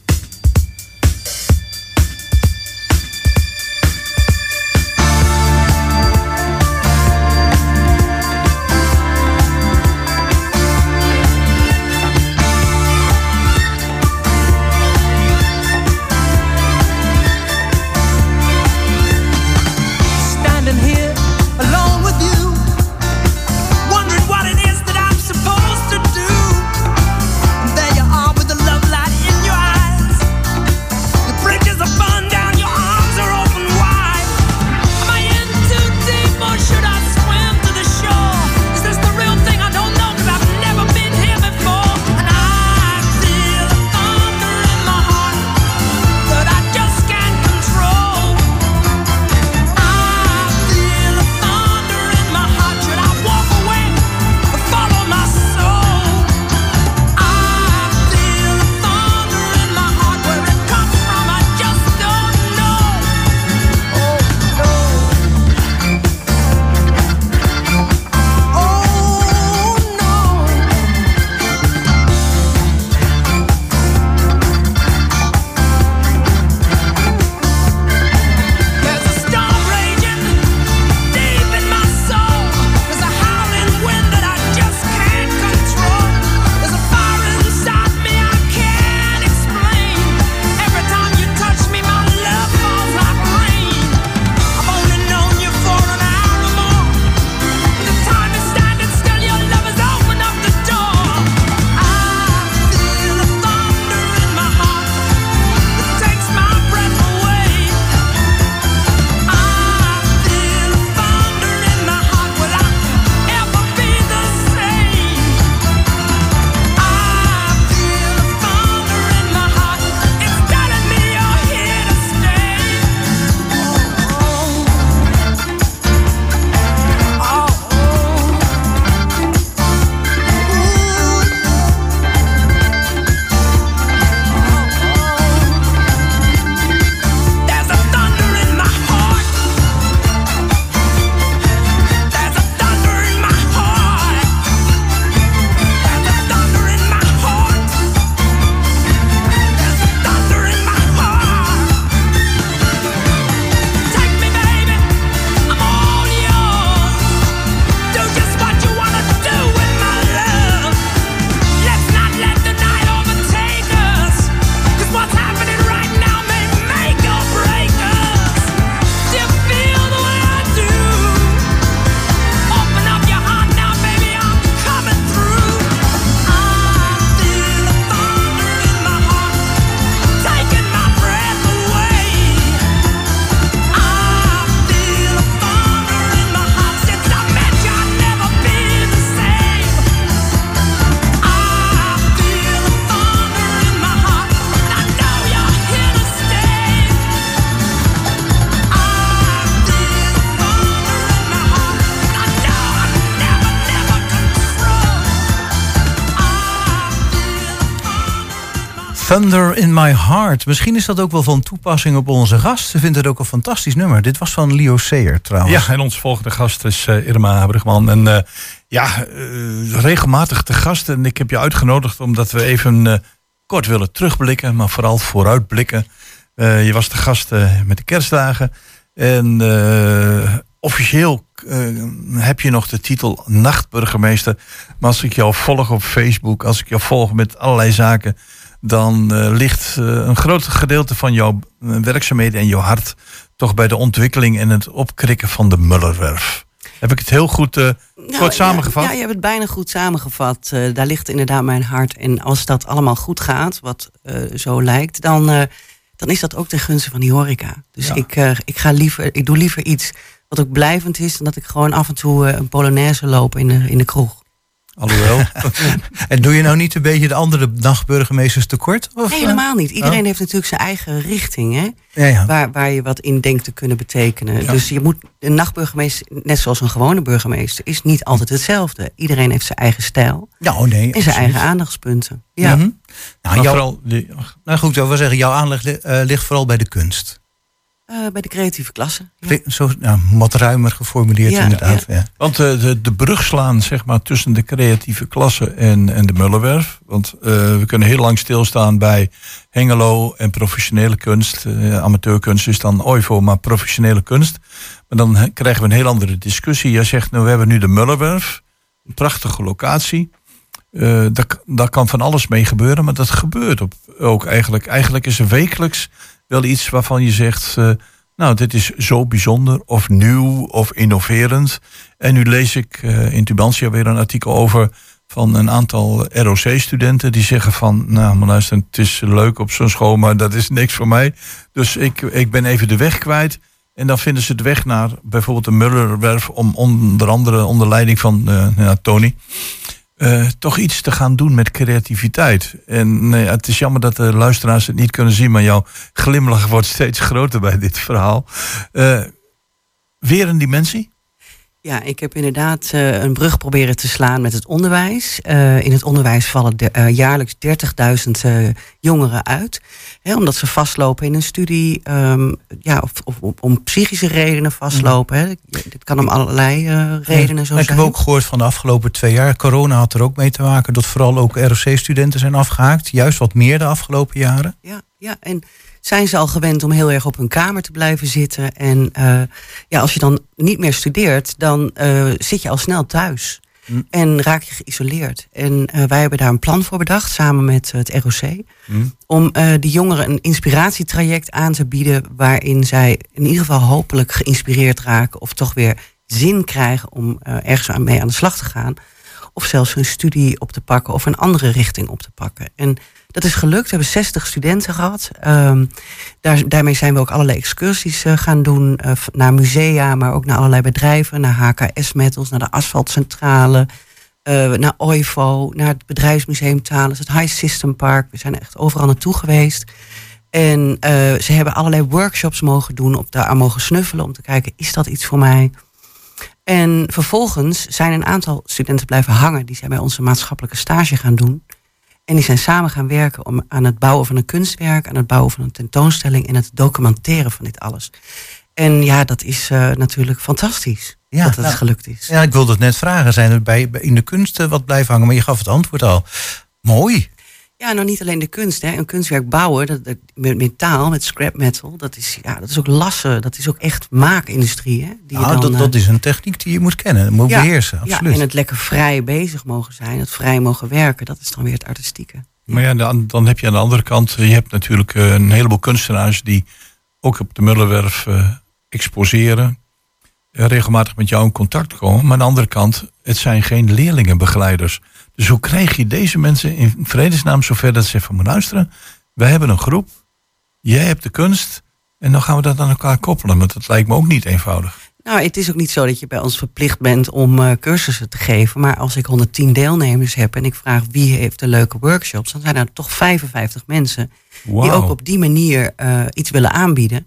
In My Heart. Misschien is dat ook wel van toepassing op onze gast. Ze vindt het ook een fantastisch nummer. Dit was van Leo Sayer trouwens. Ja, en onze volgende gast is eh, Irma Brugman. En eh, ja, eh, regelmatig te gast. En ik heb je uitgenodigd omdat we even kort willen terugblikken, maar vooral vooruitblikken. Je was de gast met de kerstdagen. En officieel heb je nog de titel nachtburgemeester. Maar als ik jou volg op Facebook, als ik jou volg met allerlei zaken, dan eh, ligt eh, een groot gedeelte van jouw eh, werkzaamheden en jouw hart toch bij de ontwikkeling en het opkrikken van de Mullerwerf. Heb ik het heel goed Nou, kort samengevat? Ja, ja, je hebt het bijna goed samengevat. Daar ligt inderdaad mijn hart. En als dat allemaal goed gaat, wat zo lijkt, dan, dan is dat ook ten gunste van die horeca. Dus Ja. ik, ik, ga liever, ik doe liever iets wat ook blijvend is, dan dat ik gewoon af en toe een polonaise loop in de, in de kroeg. Alhoewel. En doe je nou niet een beetje de andere nachtburgemeesters tekort? Of, Nee, helemaal niet. Iedereen Oh. heeft natuurlijk zijn eigen richting, hè? Ja, ja. Waar, waar je wat in denkt te kunnen betekenen. Ja. Dus je moet, een nachtburgemeester, net zoals een gewone burgemeester, is niet altijd hetzelfde. Iedereen heeft zijn eigen stijl Nou, nee. en zijn absoluut. eigen aandachtspunten. Ja. Mhm. Nou, jouw- vooral nou goed, ik wil zeggen, jouw aanleg eh, ligt vooral bij de kunst. Eh, bij de creatieve klasse. Ja. Zo nou, wat ruimer geformuleerd Ja, inderdaad. Ja. Want eh, de, de brug slaan zeg maar, tussen de creatieve klasse en, en de Mullenwerf. Want eh, we kunnen heel lang stilstaan bij Hengelo en professionele kunst. Eh, amateurkunst is dan OIVO, maar professionele kunst. Maar dan krijgen we een heel andere discussie. Jij zegt, nou, we hebben nu de Mullenwerf. Een prachtige locatie. Eh daar, daar kan van alles mee gebeuren, maar dat gebeurt op, ook eigenlijk. Eigenlijk is er wekelijks wel iets waarvan je zegt... eh, nou, dit is zo bijzonder of nieuw of innoverend. En nu lees ik eh, in Tubantia weer een artikel over van een aantal ROC-studenten die zeggen van, nou, maar luister, het is leuk op zo'n school, maar dat is niks voor mij. Dus ik, ik ben even de weg kwijt. En dan vinden ze de weg naar bijvoorbeeld de Mullerwerf om onder andere onder leiding van eh, ja, Tony eh, toch iets te gaan doen met creativiteit. En nee, het is jammer dat de luisteraars het niet kunnen zien, maar jouw glimlach wordt steeds groter bij dit verhaal. Eh, weer een dimensie? Ja, ik heb inderdaad eh, een brug proberen te slaan met het onderwijs. Eh, in het onderwijs vallen de, eh, jaarlijks 30.000 eh, jongeren uit. Hè, omdat ze vastlopen in een studie. ehm, ja, of, of, of om psychische redenen vastlopen. Hè. Dit kan om allerlei redenen zo ik zijn. heb ook gehoord van de afgelopen twee jaar. Corona had er ook mee te maken dat vooral ook ROC-studenten zijn afgehaakt. Juist wat meer de afgelopen jaren. Ja, ja, en zijn ze al gewend om heel erg op hun kamer te blijven zitten. En eh, ja, als je dan niet meer studeert, dan eh, zit je al snel thuis. Hm. En raak je geïsoleerd. En eh, wij hebben daar een plan voor bedacht, samen met het ROC. Om eh de jongeren een inspiratietraject aan te bieden. waarin zij in ieder geval hopelijk geïnspireerd raken. of toch weer zin krijgen om ergens aan- mee aan de slag te gaan. Of zelfs een studie op te pakken of een andere richting op te pakken. En dat is gelukt. We hebben 60 studenten gehad. Ehm, daar, daarmee zijn we ook allerlei excursies eh, gaan doen. eh, naar musea, maar ook naar allerlei bedrijven. Naar HKS Metals, naar de Asfaltcentrale. eh, naar OIVO, naar het bedrijfsmuseum Thales, het High System Park. We zijn echt overal naartoe geweest. En ze hebben allerlei workshops mogen doen, op daar mogen snuffelen om te kijken, is dat iets voor mij? En vervolgens zijn een aantal studenten blijven hangen. Die zijn bij onze maatschappelijke stage gaan doen. En die zijn samen gaan werken om, aan het bouwen van een kunstwerk, aan het bouwen van een tentoonstelling en het documenteren van dit alles. En ja, dat is eh, natuurlijk fantastisch Ja, dat het nou, gelukt is. Ja, ik wilde het net vragen. Zijn er bij, in de kunst eh, wat blijven hangen? Maar je gaf het antwoord al. Mooi. Ja, nou niet alleen de kunst. Hè. Een kunstwerk bouwen dat, dat- met metaal, met scrap metal, dat is, ja, dat is ook lassen. Dat is ook echt maakindustrie. Hè, die je Nou, dan, dat, eh, dat is een techniek die je moet kennen, moet ja, beheersen. Ja, Absoluut. en het lekker vrij bezig mogen zijn, het vrij mogen werken, dat is dan weer het artistieke. Maar ja, dan, dan heb je aan de andere kant, je hebt natuurlijk eh, een heleboel kunstenaars die ook op de Mullenwerf eh, exposeren. regelmatig met jou in contact komen. Maar aan de andere kant, het zijn geen leerlingenbegeleiders. Dus hoe krijg je deze mensen in vredesnaam zover dat ze zeggen van "Maar luisteren, wij hebben een groep, jij hebt de kunst en dan gaan we dat aan elkaar koppelen. Want dat lijkt me ook niet eenvoudig. Nou, het is ook niet zo dat je bij ons verplicht bent om eh, cursussen te geven. Maar als ik 110 deelnemers heb en ik vraag wie heeft de leuke workshops, dan zijn er toch 55 mensen die ook op die manier eh, iets willen aanbieden.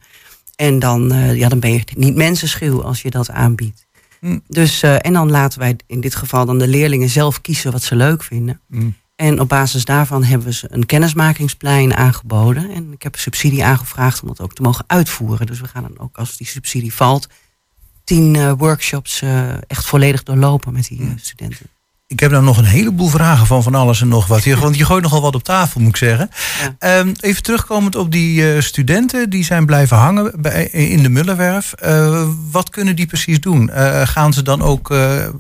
En dan, eh, ja, dan ben je niet mensenschuw als je dat aanbiedt. Hm. Dus, eh, en dan laten wij in dit geval dan de leerlingen zelf kiezen wat ze leuk vinden. Mm. En op basis daarvan hebben we ze een kennismakingsplein aangeboden. En ik heb subsidie aangevraagd om dat ook te mogen uitvoeren. Dus we gaan dan ook, als die subsidie valt, tien eh, workshops eh, echt volledig doorlopen met die eh, studenten. Ik heb nou nog een heleboel vragen van van alles en nog wat. Je, want je gooit nogal wat op tafel, moet ik zeggen. Ja. Ehm, even terugkomend op die eh, studenten die zijn blijven hangen bij, in de Mullenwerf. Eh, wat kunnen die precies doen? Eh, gaan ze dan ook,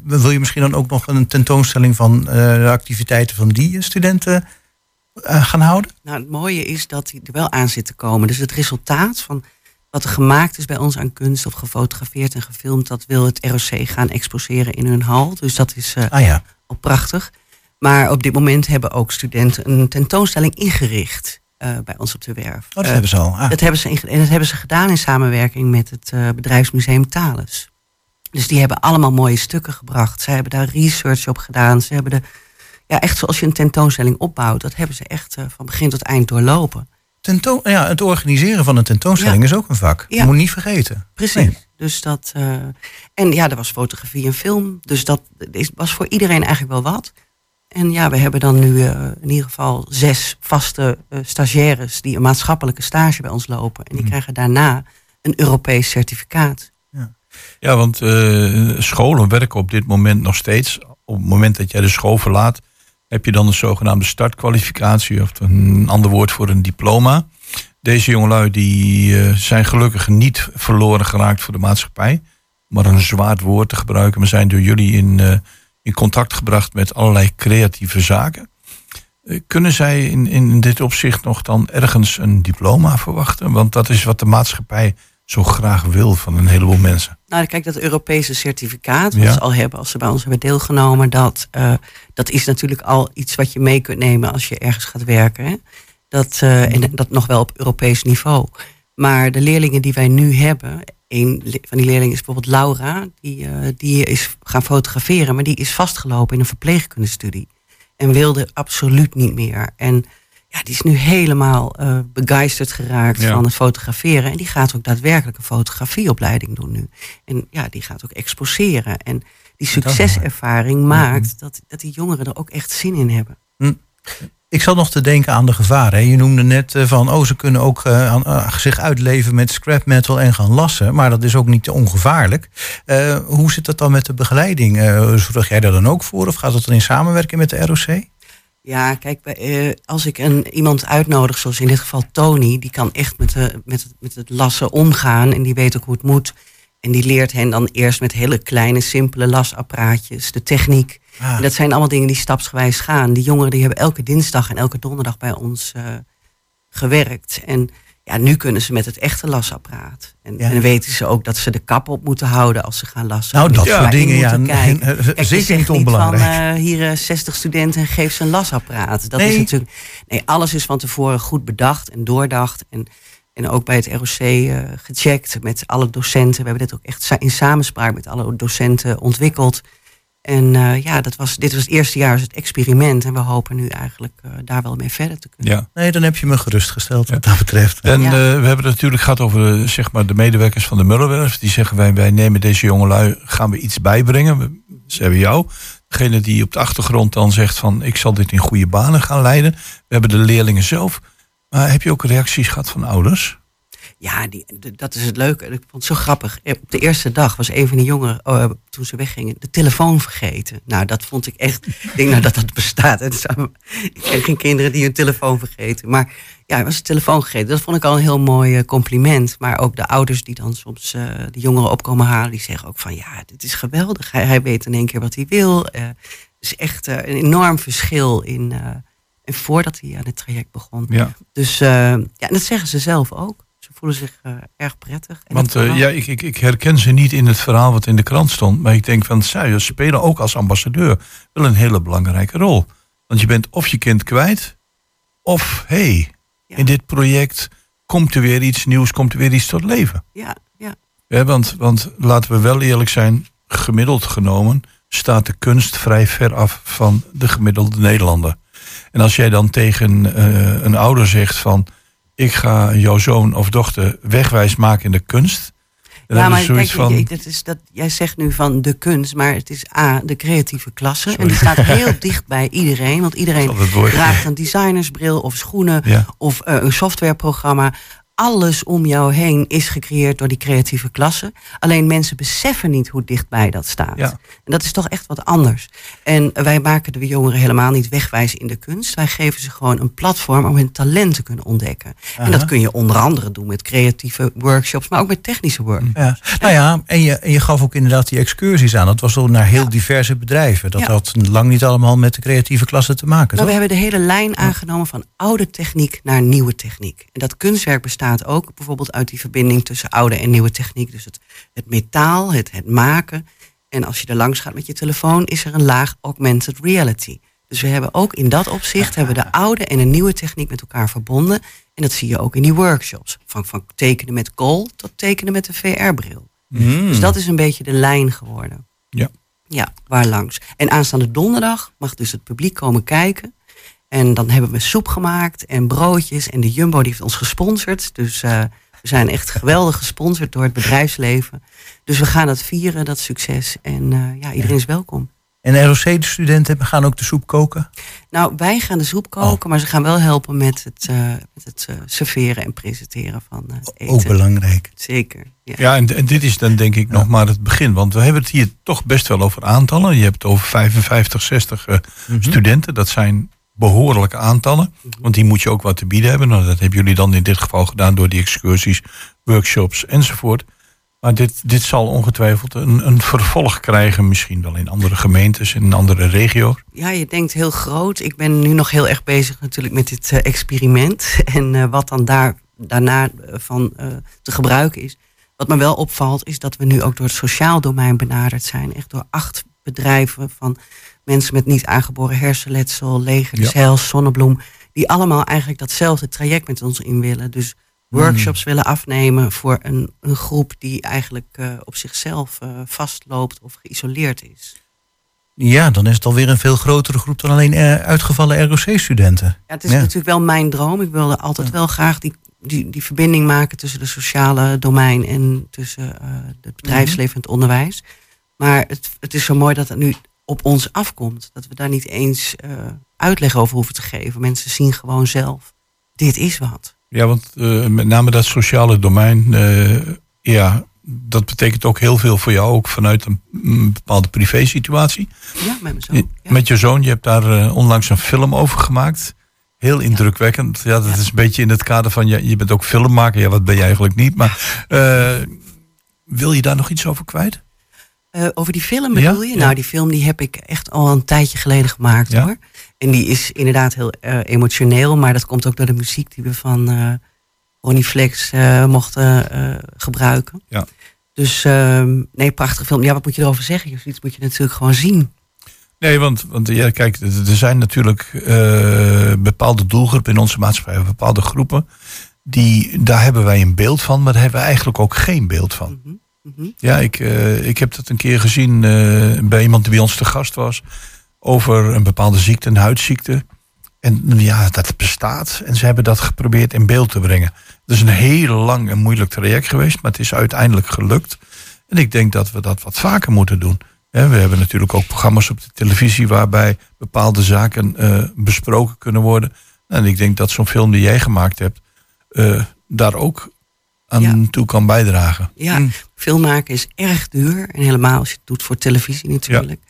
wil je misschien dan ook nog een tentoonstelling van de activiteiten van die studenten gaan houden? Nou, het mooie is dat die er wel aan zit te komen. Dus het resultaat van wat er gemaakt is bij ons aan kunst of gefotografeerd en gefilmd, dat wil het ROC gaan exposeren in hun hal. Dus dat is Ah ja. Prachtig. Maar op dit moment hebben ook studenten een tentoonstelling ingericht eh, bij ons op de werf. Oh, dat Eh, hebben ze al. Ah. dat hebben ze, en dat hebben ze gedaan in samenwerking met het eh, bedrijfsmuseum Thales. Dus die hebben allemaal mooie stukken gebracht. Zij hebben daar research op gedaan. Ze hebben de, ja, echt zoals je een tentoonstelling opbouwt, dat hebben ze echt eh, van begin tot eind doorlopen. Tentoon, ja, het organiseren van een tentoonstelling Ja. is ook een vak. Ja. Moet niet vergeten. Precies. Nee. Dus dat, eh, en ja, er was fotografie en film. Dus dat is, was voor iedereen eigenlijk wel wat. En ja, we hebben dan nu eh, in ieder geval zes vaste eh, stagiaires die een maatschappelijke stage bij ons lopen. En die krijgen daarna een Europees certificaat. Ja, want eh, scholen werken op dit moment nog steeds. Op het moment dat jij de school verlaat, heb je dan een zogenaamde startkwalificatie, of een ander woord voor een diploma. Deze jongelui die eh, zijn gelukkig niet verloren geraakt voor de maatschappij. Maar een zwaard woord te gebruiken. We zijn door jullie in, eh, in contact gebracht met allerlei creatieve zaken. Eh, Kunnen zij in, in dit opzicht nog dan ergens een diploma verwachten? Want dat is wat de maatschappij zo graag wil van een heleboel mensen. Nou, kijk, dat Europese certificaat, wat Ja. ze al hebben als ze bij ons hebben deelgenomen, dat, eh, dat is natuurlijk al iets wat je mee kunt nemen als je ergens gaat werken. Hè? Dat, eh, en dat nog wel op Europees niveau. Maar de leerlingen die wij nu hebben, een van die leerlingen is bijvoorbeeld Laura, die, eh, die is gaan fotograferen, maar die is vastgelopen in een verpleegkundestudie. En wilde absoluut niet meer. En ja, die is nu helemaal eh begeisterd geraakt Ja. van het fotograferen. En die gaat ook daadwerkelijk een fotografieopleiding doen nu. En ja, die gaat ook exposeren. En die succeservaring maakt dat, dat die jongeren er ook echt zin in hebben. Ik zat nog te denken aan de gevaren. hè. Je noemde net eh, van, oh, ze kunnen ook eh, zich uitleven met scrap metal en gaan lassen. Maar dat is ook niet te ongevaarlijk. Hoe zit dat dan met de begeleiding? Zorg jij daar dan ook voor? Of gaat dat dan in samenwerking met de ROC? Ja, kijk, eh, als ik een, iemand uitnodig, zoals in dit geval Tony, die kan echt met, de, met, het, met het lassen omgaan en die weet ook hoe het moet. En die leert hen dan eerst met hele kleine, simpele lasapparaatjes, de techniek. Ah. En dat zijn allemaal dingen die stapsgewijs gaan. Die jongeren die hebben elke dinsdag en elke donderdag bij ons eh, gewerkt. En ja, nu kunnen ze met het echte lasapparaat. En, Ja. en weten ze ook dat ze de kap op moeten houden als ze gaan lassen. Nou, dat soort dingen, ja. eh, Kijk, je zeker niet Van, onbelangrijk. eh, hier eh, 60 studenten en geef ze een lasapparaat. Dat is Nee. natuurlijk. Nee, alles is van tevoren goed bedacht en doordacht. En, en ook bij het ROC eh, gecheckt met alle docenten. We hebben dit ook echt in samenspraak met alle docenten ontwikkeld. En eh, ja, dat was, dit was het eerste jaar als het experiment. En we hopen nu eigenlijk eh, daar wel mee verder te kunnen. Ja. Nee, dan heb je me gerustgesteld wat dat betreft. En Ja. eh, we hebben het natuurlijk gehad over zeg maar, de medewerkers van de Mullenwerf. Die zeggen wij, wij nemen deze jongelui, gaan we iets bijbrengen. We- Ze hebben jou. Degene die op de achtergrond dan zegt van ik zal dit in goede banen gaan leiden. We hebben de leerlingen zelf. Maar heb je ook reacties gehad van ouders? Ja, die, dat is het leuke. Ik vond het zo grappig. Eh, Op de eerste dag was een van de jongeren, oh, toen ze weggingen, de telefoon vergeten. Nou, dat vond ik echt. Ik denk nou dat dat bestaat. Is- Ik ken geen kinderen die hun telefoon vergeten. Maar ja, hij was de telefoon vergeten. Dat vond ik al een heel mooi eh, compliment. Maar ook de ouders die dan soms eh, de jongeren opkomen halen, die zeggen ook van ja, dit is geweldig. Hij, hij weet in één keer wat hij wil. Eh, Het is echt eh, een enorm verschil in. eh, en voordat hij aan het traject begon. Ja. Dus eh, ja, en dat zeggen ze zelf ook. Voelen zich eh, erg prettig. En Want eh, ja, ik, ik, ik herken ze niet in het verhaal wat in de krant stond. Maar ik denk van zij spelen ook als ambassadeur wel een hele belangrijke rol. Want je bent of je kind kwijt. Of hé, hey, Ja. in dit project komt er weer iets nieuws, komt er weer iets tot leven. ja, ja, Ja, want, want laten we wel eerlijk zijn, gemiddeld genomen staat de kunst vrij ver af van de gemiddelde Nederlander. En als jij dan tegen eh, een ouder zegt van ik ga jouw zoon of dochter wegwijs maken in de kunst, En ja, maar is zoiets kijk, van, dat is dat, jij zegt nu van de kunst, maar het is A, de creatieve klasse. En die staat heel dicht bij iedereen. Want iedereen draagt een designersbril of schoenen Ja. of eh, een softwareprogramma. Alles om jou heen is gecreëerd door die creatieve klasse. Alleen mensen beseffen niet hoe dichtbij dat staat. Ja. En dat is toch echt wat anders. En wij maken de jongeren helemaal niet wegwijzen in de kunst. Wij geven ze gewoon een platform om hun talent te kunnen ontdekken. En dat kun je onder andere doen met creatieve workshops, maar ook met technische workshops. Ja. Nou ja, en je, en je gaf ook inderdaad die excursies aan. Dat was toch naar heel diverse bedrijven. Dat had lang niet allemaal met de creatieve klasse te maken. Nou, we hebben de hele lijn aangenomen van oude techniek naar nieuwe techniek. En dat kunstwerk bestaat ook bijvoorbeeld uit die verbinding tussen oude en nieuwe techniek. Dus het, het metaal, het, het maken. En als je er langs gaat met je telefoon, is er een laag augmented reality. Dus we hebben ook in dat opzicht hebben de oude en de nieuwe techniek met elkaar verbonden. En dat zie je ook in die workshops. Van, van tekenen met kool tot tekenen met de VR-bril. Mm. Dus dat is een beetje de lijn geworden. Ja. Ja, waar langs. En aanstaande donderdag mag dus het publiek komen kijken. En dan hebben we soep gemaakt en broodjes. En de Jumbo die heeft ons gesponsord. Dus eh, we zijn echt geweldig gesponsord door het bedrijfsleven. Dus we gaan dat vieren, dat succes. En eh, ja, iedereen is welkom. En ROC-studenten gaan ook de soep koken? Nou, wij gaan de soep koken, maar ze gaan wel helpen met het, eh, met het serveren en presenteren van eh, eten. Ook belangrijk. Zeker. Ja. Ja, en, en dit is dan denk ik nog maar het begin. Want we hebben het hier toch best wel over aantallen. Je hebt het over 55, 60 eh, Mhm. studenten. Dat zijn behoorlijke aantallen. Want die moet je ook wat te bieden hebben. Nou, dat hebben jullie dan in dit geval gedaan door die excursies, workshops enzovoort. Maar dit, dit zal ongetwijfeld een, een vervolg krijgen. Misschien wel in andere gemeentes, in andere regio's. Ja, je denkt heel groot. Ik ben nu nog heel erg bezig natuurlijk met dit eh, experiment. En eh, wat dan daar, daarna eh, van te gebruiken is. Wat me wel opvalt is dat we nu ook door het sociaal domein benaderd zijn. Echt door acht bedrijven van mensen met niet aangeboren hersenletsel, leger, Ja. Zonnebloem. Die allemaal eigenlijk datzelfde traject met ons in willen. Dus workshops willen afnemen voor een, een groep die eigenlijk eh, op zichzelf eh, vastloopt of geïsoleerd is. Ja, dan is het alweer een veel grotere groep dan alleen eh, uitgevallen ROC-studenten. Ja, het is Ja. natuurlijk wel mijn droom. Ik wilde altijd wel graag die, die, die verbinding maken tussen de sociale domein en tussen het bedrijfsleven en het onderwijs. Maar het, het is zo mooi dat het nu op ons afkomt. Dat we daar niet eens eh, uitleg over hoeven te geven. Mensen zien gewoon zelf, dit is wat. Ja, want eh, met name dat sociale domein, eh, ja, dat betekent ook heel veel voor jou, ook vanuit een, bepaalde privésituatie. Ja, met mijn zoon. Ja. Met je zoon, je hebt daar onlangs een film over gemaakt. Heel indrukwekkend. Ja, dat Ja. is een beetje in het kader van, ja, je bent ook filmmaker. Ja, wat ben je eigenlijk niet. Maar wil je daar nog iets over kwijt? Eh, over die film bedoel Ja, je? ja. Nou, die film die heb ik echt al een tijdje geleden gemaakt Ja. hoor. En die is inderdaad heel eh, emotioneel, maar dat komt ook door de muziek die we van Ronnie Flex mochten gebruiken. Ja. Dus ehm, nee, prachtige film. Ja, wat moet je erover zeggen? Zoiets moet je natuurlijk gewoon zien. Nee, want, want ja, kijk, er zijn natuurlijk bepaalde doelgroepen in onze maatschappij, bepaalde groepen. Die, daar hebben wij een beeld van, maar daar hebben we eigenlijk ook geen beeld van. Mhm. Ja, ik, eh, ik heb dat een keer gezien eh, bij iemand die bij ons te gast was. Over een bepaalde ziekte, een huidziekte. En ja, dat bestaat. En ze hebben dat geprobeerd in beeld te brengen. Het is een heel lang en moeilijk traject geweest, maar het is uiteindelijk gelukt. En ik denk dat we dat wat vaker moeten doen. We hebben natuurlijk ook programma's op de televisie waarbij bepaalde zaken eh, besproken kunnen worden. En ik denk dat zo'n film die jij gemaakt hebt, daar ook aan Ja. toe kan bijdragen. Ja, Mm. film maken is erg duur. En helemaal als je het doet voor televisie natuurlijk.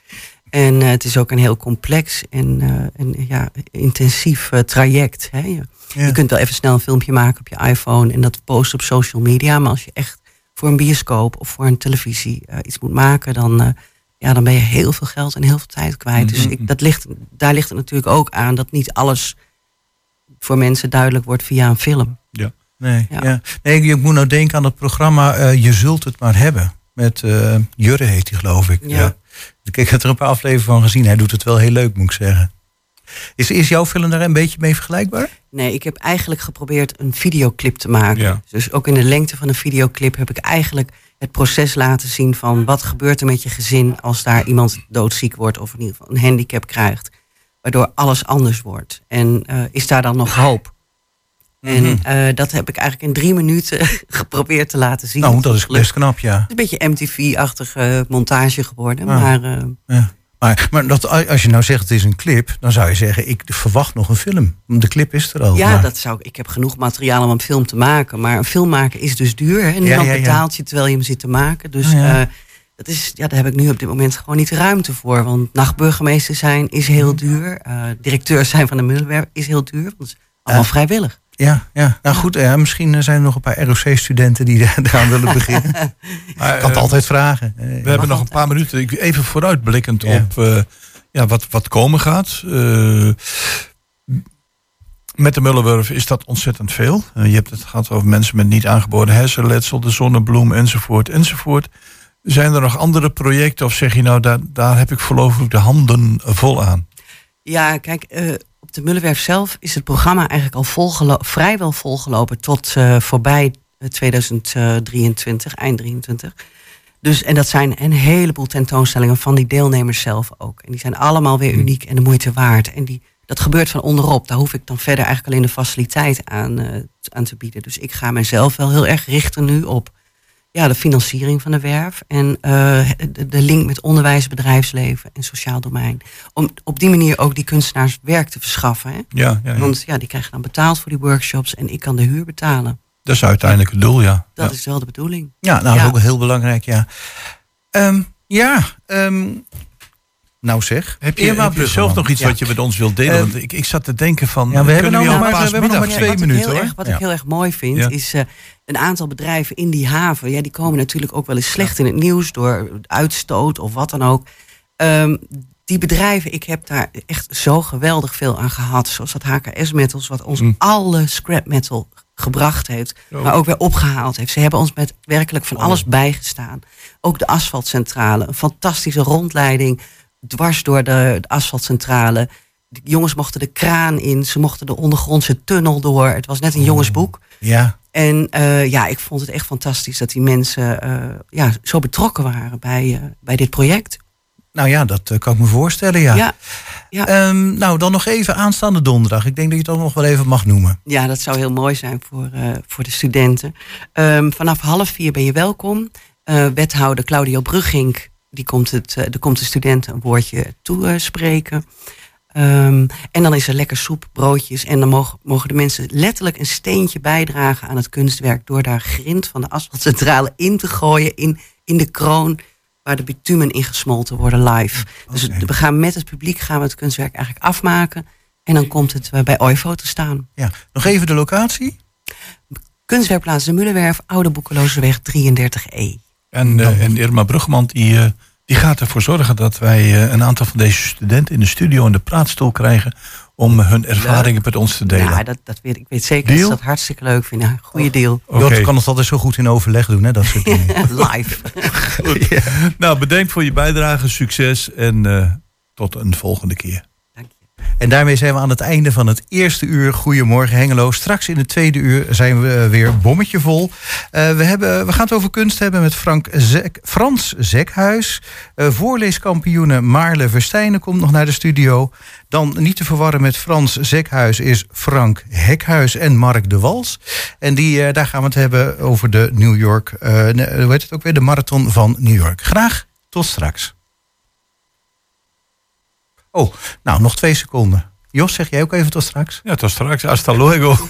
En eh, het is ook een heel complex en, eh, en ja, intensief eh, traject. Hè. Je, Ja. je kunt wel even snel een filmpje maken op je iPhone en dat posten op social media. Maar als je echt voor een bioscoop of voor een televisie iets moet maken, dan, ja, dan ben je heel veel geld en heel veel tijd kwijt. Dus ik, dat ligt, daar ligt het natuurlijk ook aan dat niet alles voor mensen duidelijk wordt via een film. Nee, Ja. ja. nee ik, ik moet nou denken aan het programma eh, Je zult het maar hebben. Met eh, Jurre heet hij geloof ik. Ja. Ik heb er een paar afleveringen van gezien. Hij doet het wel heel leuk moet ik zeggen. Is, is jouw film daar een beetje mee vergelijkbaar? Nee, ik heb eigenlijk geprobeerd een videoclip te maken. Ja. Dus ook in de lengte van een videoclip heb ik eigenlijk het proces laten zien van wat gebeurt er met je gezin als daar iemand doodziek wordt of in ieder geval een handicap krijgt. Waardoor alles anders wordt. En eh, is daar dan nog hoop? En eh, dat heb ik eigenlijk in drie minuten geprobeerd te laten zien. Nou, dat is best knap, ja. Het is een beetje MTV-achtige montage geworden. Ah. Maar eh, ja. Maar, maar dat, als je nou zegt het is een clip, dan zou je zeggen, ik verwacht nog een film. De clip is er al. ja, maar- dat zou, ik heb genoeg materiaal om een film te maken. Maar een film maken is dus duur. Hè? Niemand Ja, ja, ja. betaalt je terwijl je hem zit te maken. Dus Ah, eh, dat is, ja, daar heb ik nu op dit moment gewoon niet ruimte voor. Want nachtburgemeester zijn is heel duur. Eh, directeur zijn van de Middelwerf is heel duur. Want het is allemaal vrijwillig. Ja, ja. Nou goed, ja, misschien eh, zijn er nog een paar ROC-studenten die daar- daaraan willen beginnen. Maar, Ik kan het eh, altijd vragen. Eh, We hebben nog een paar minuten. Ik- Even vooruitblikkend Ja. op eh, ja, wat, wat komen gaat. Eh, met de Mullenwerf is dat ontzettend veel. Je hebt het gehad over mensen met niet aangeboren hersenletsel, de zonnebloem enzovoort enzovoort. Zijn er nog andere projecten of zeg je nou, daar, daar heb ik voorlopig de handen vol aan? Ja, kijk, eh, op de Mullenwerf zelf is het programma eigenlijk al volgelo- vrijwel volgelopen tot eh, voorbij eh, 2023, eind 23. Dus, en dat zijn een heleboel tentoonstellingen van die deelnemers zelf ook. En die zijn allemaal weer uniek en de moeite waard. En die, dat gebeurt van onderop. Daar hoef ik dan verder eigenlijk alleen de faciliteit aan, eh, aan te bieden. Dus ik ga mezelf wel heel erg richten nu op ja, de financiering van de werf. En eh, de, de link met onderwijs, bedrijfsleven en sociaal domein. Om op die manier ook die kunstenaars werk te verschaffen. Hè? Ja, ja, ja. Want ja, die krijgen dan betaald voor die workshops en ik kan de huur betalen. dat is uiteindelijk het doel, ja. Dat ja. is wel de bedoeling. Ja, nou, dat is ook heel belangrijk, ja. Ehm, ja, ehm, nou zeg. Heb je, Irma heb je zelf nog iets Ja. wat je met ons wilt delen? Eh, Want ik, ik zat te denken van... Ja, we hebben nog maar- we hebben nog maar twee wat minuten, ik heel hoor. Erg, wat Ja. ik heel erg mooi vind, Ja. is eh, een aantal bedrijven in die haven. Ja, die komen natuurlijk ook wel eens slecht in het nieuws door uitstoot of wat dan ook. Ehm, die bedrijven, ik heb daar echt zo geweldig veel aan gehad. Zoals dat HKS Metals, wat ons Mm. alle scrap metal gebracht heeft. Maar ook weer opgehaald heeft. Ze hebben ons met werkelijk van alles bijgestaan. Ook de asfaltcentrale. Een fantastische rondleiding dwars door de, de asfaltcentrale. De jongens mochten de kraan in. Ze mochten de ondergrondse tunnel door. Het was net een jongensboek. Ja, En eh, ja, ik vond het echt fantastisch dat die mensen eh, ja, zo betrokken waren bij, eh, bij dit project. nou ja, dat kan ik me voorstellen, ja. Ja, ja. Ehm, nou, dan nog even aanstaande donderdag. Ik denk dat je het ook nog wel even mag noemen. Ja, dat zou heel mooi zijn voor, voor de studenten. Ehm, vanaf half vier ben je welkom. Wethouder Claudio Bruggink, die komt, het, eh, er komt de studenten een woordje toespreken. Ehm, en dan is er lekker soep, broodjes. En dan mogen, mogen de mensen letterlijk een steentje bijdragen aan het kunstwerk. door daar grind van de asfaltcentrale in te gooien. in, in de kroon waar de bitumen in gesmolten worden live. Dus we gaan met het publiek gaan we het kunstwerk eigenlijk afmaken. En dan komt het eh, bij OIVO te staan. Ja, nog even de locatie. Kunstwerkplaats de Mullenwerf, Oude Boekelozeweg 33E. En, eh, en Irma Brugman die, eh, die gaat ervoor zorgen dat wij eh, een aantal van deze studenten in de studio in de praatstoel krijgen om hun ervaringen met ons te delen. Ja, dat, dat weet, ik weet zeker dat Deal? ze dat hartstikke leuk vinden. Goeie deal. Oké. Jort kan het altijd zo goed in overleg doen, hè, dat soort dingen. Live. Nou, bedankt voor je bijdrage, succes en eh, tot een volgende keer. En daarmee zijn we aan het einde van het eerste uur. Goedemorgen Hengelo. Straks in het tweede uur zijn we eh, weer bommetje vol. Eh, we, hebben, we gaan het over kunst hebben met Frank Frans Zekhuis. Eh voorleeskampioene Maarle Verstijnen komt nog naar de studio. Dan niet te verwarren met Frans Zekhuis is Frank Hekhuis en Mark de Wals. En die, daar gaan we het hebben over de New York, hoe heet het ook weer, de marathon van New York. Graag tot straks. Oh, nou, nog twee seconden. Jos, zeg jij ook even tot straks? Ja, tot straks. Hasta luego.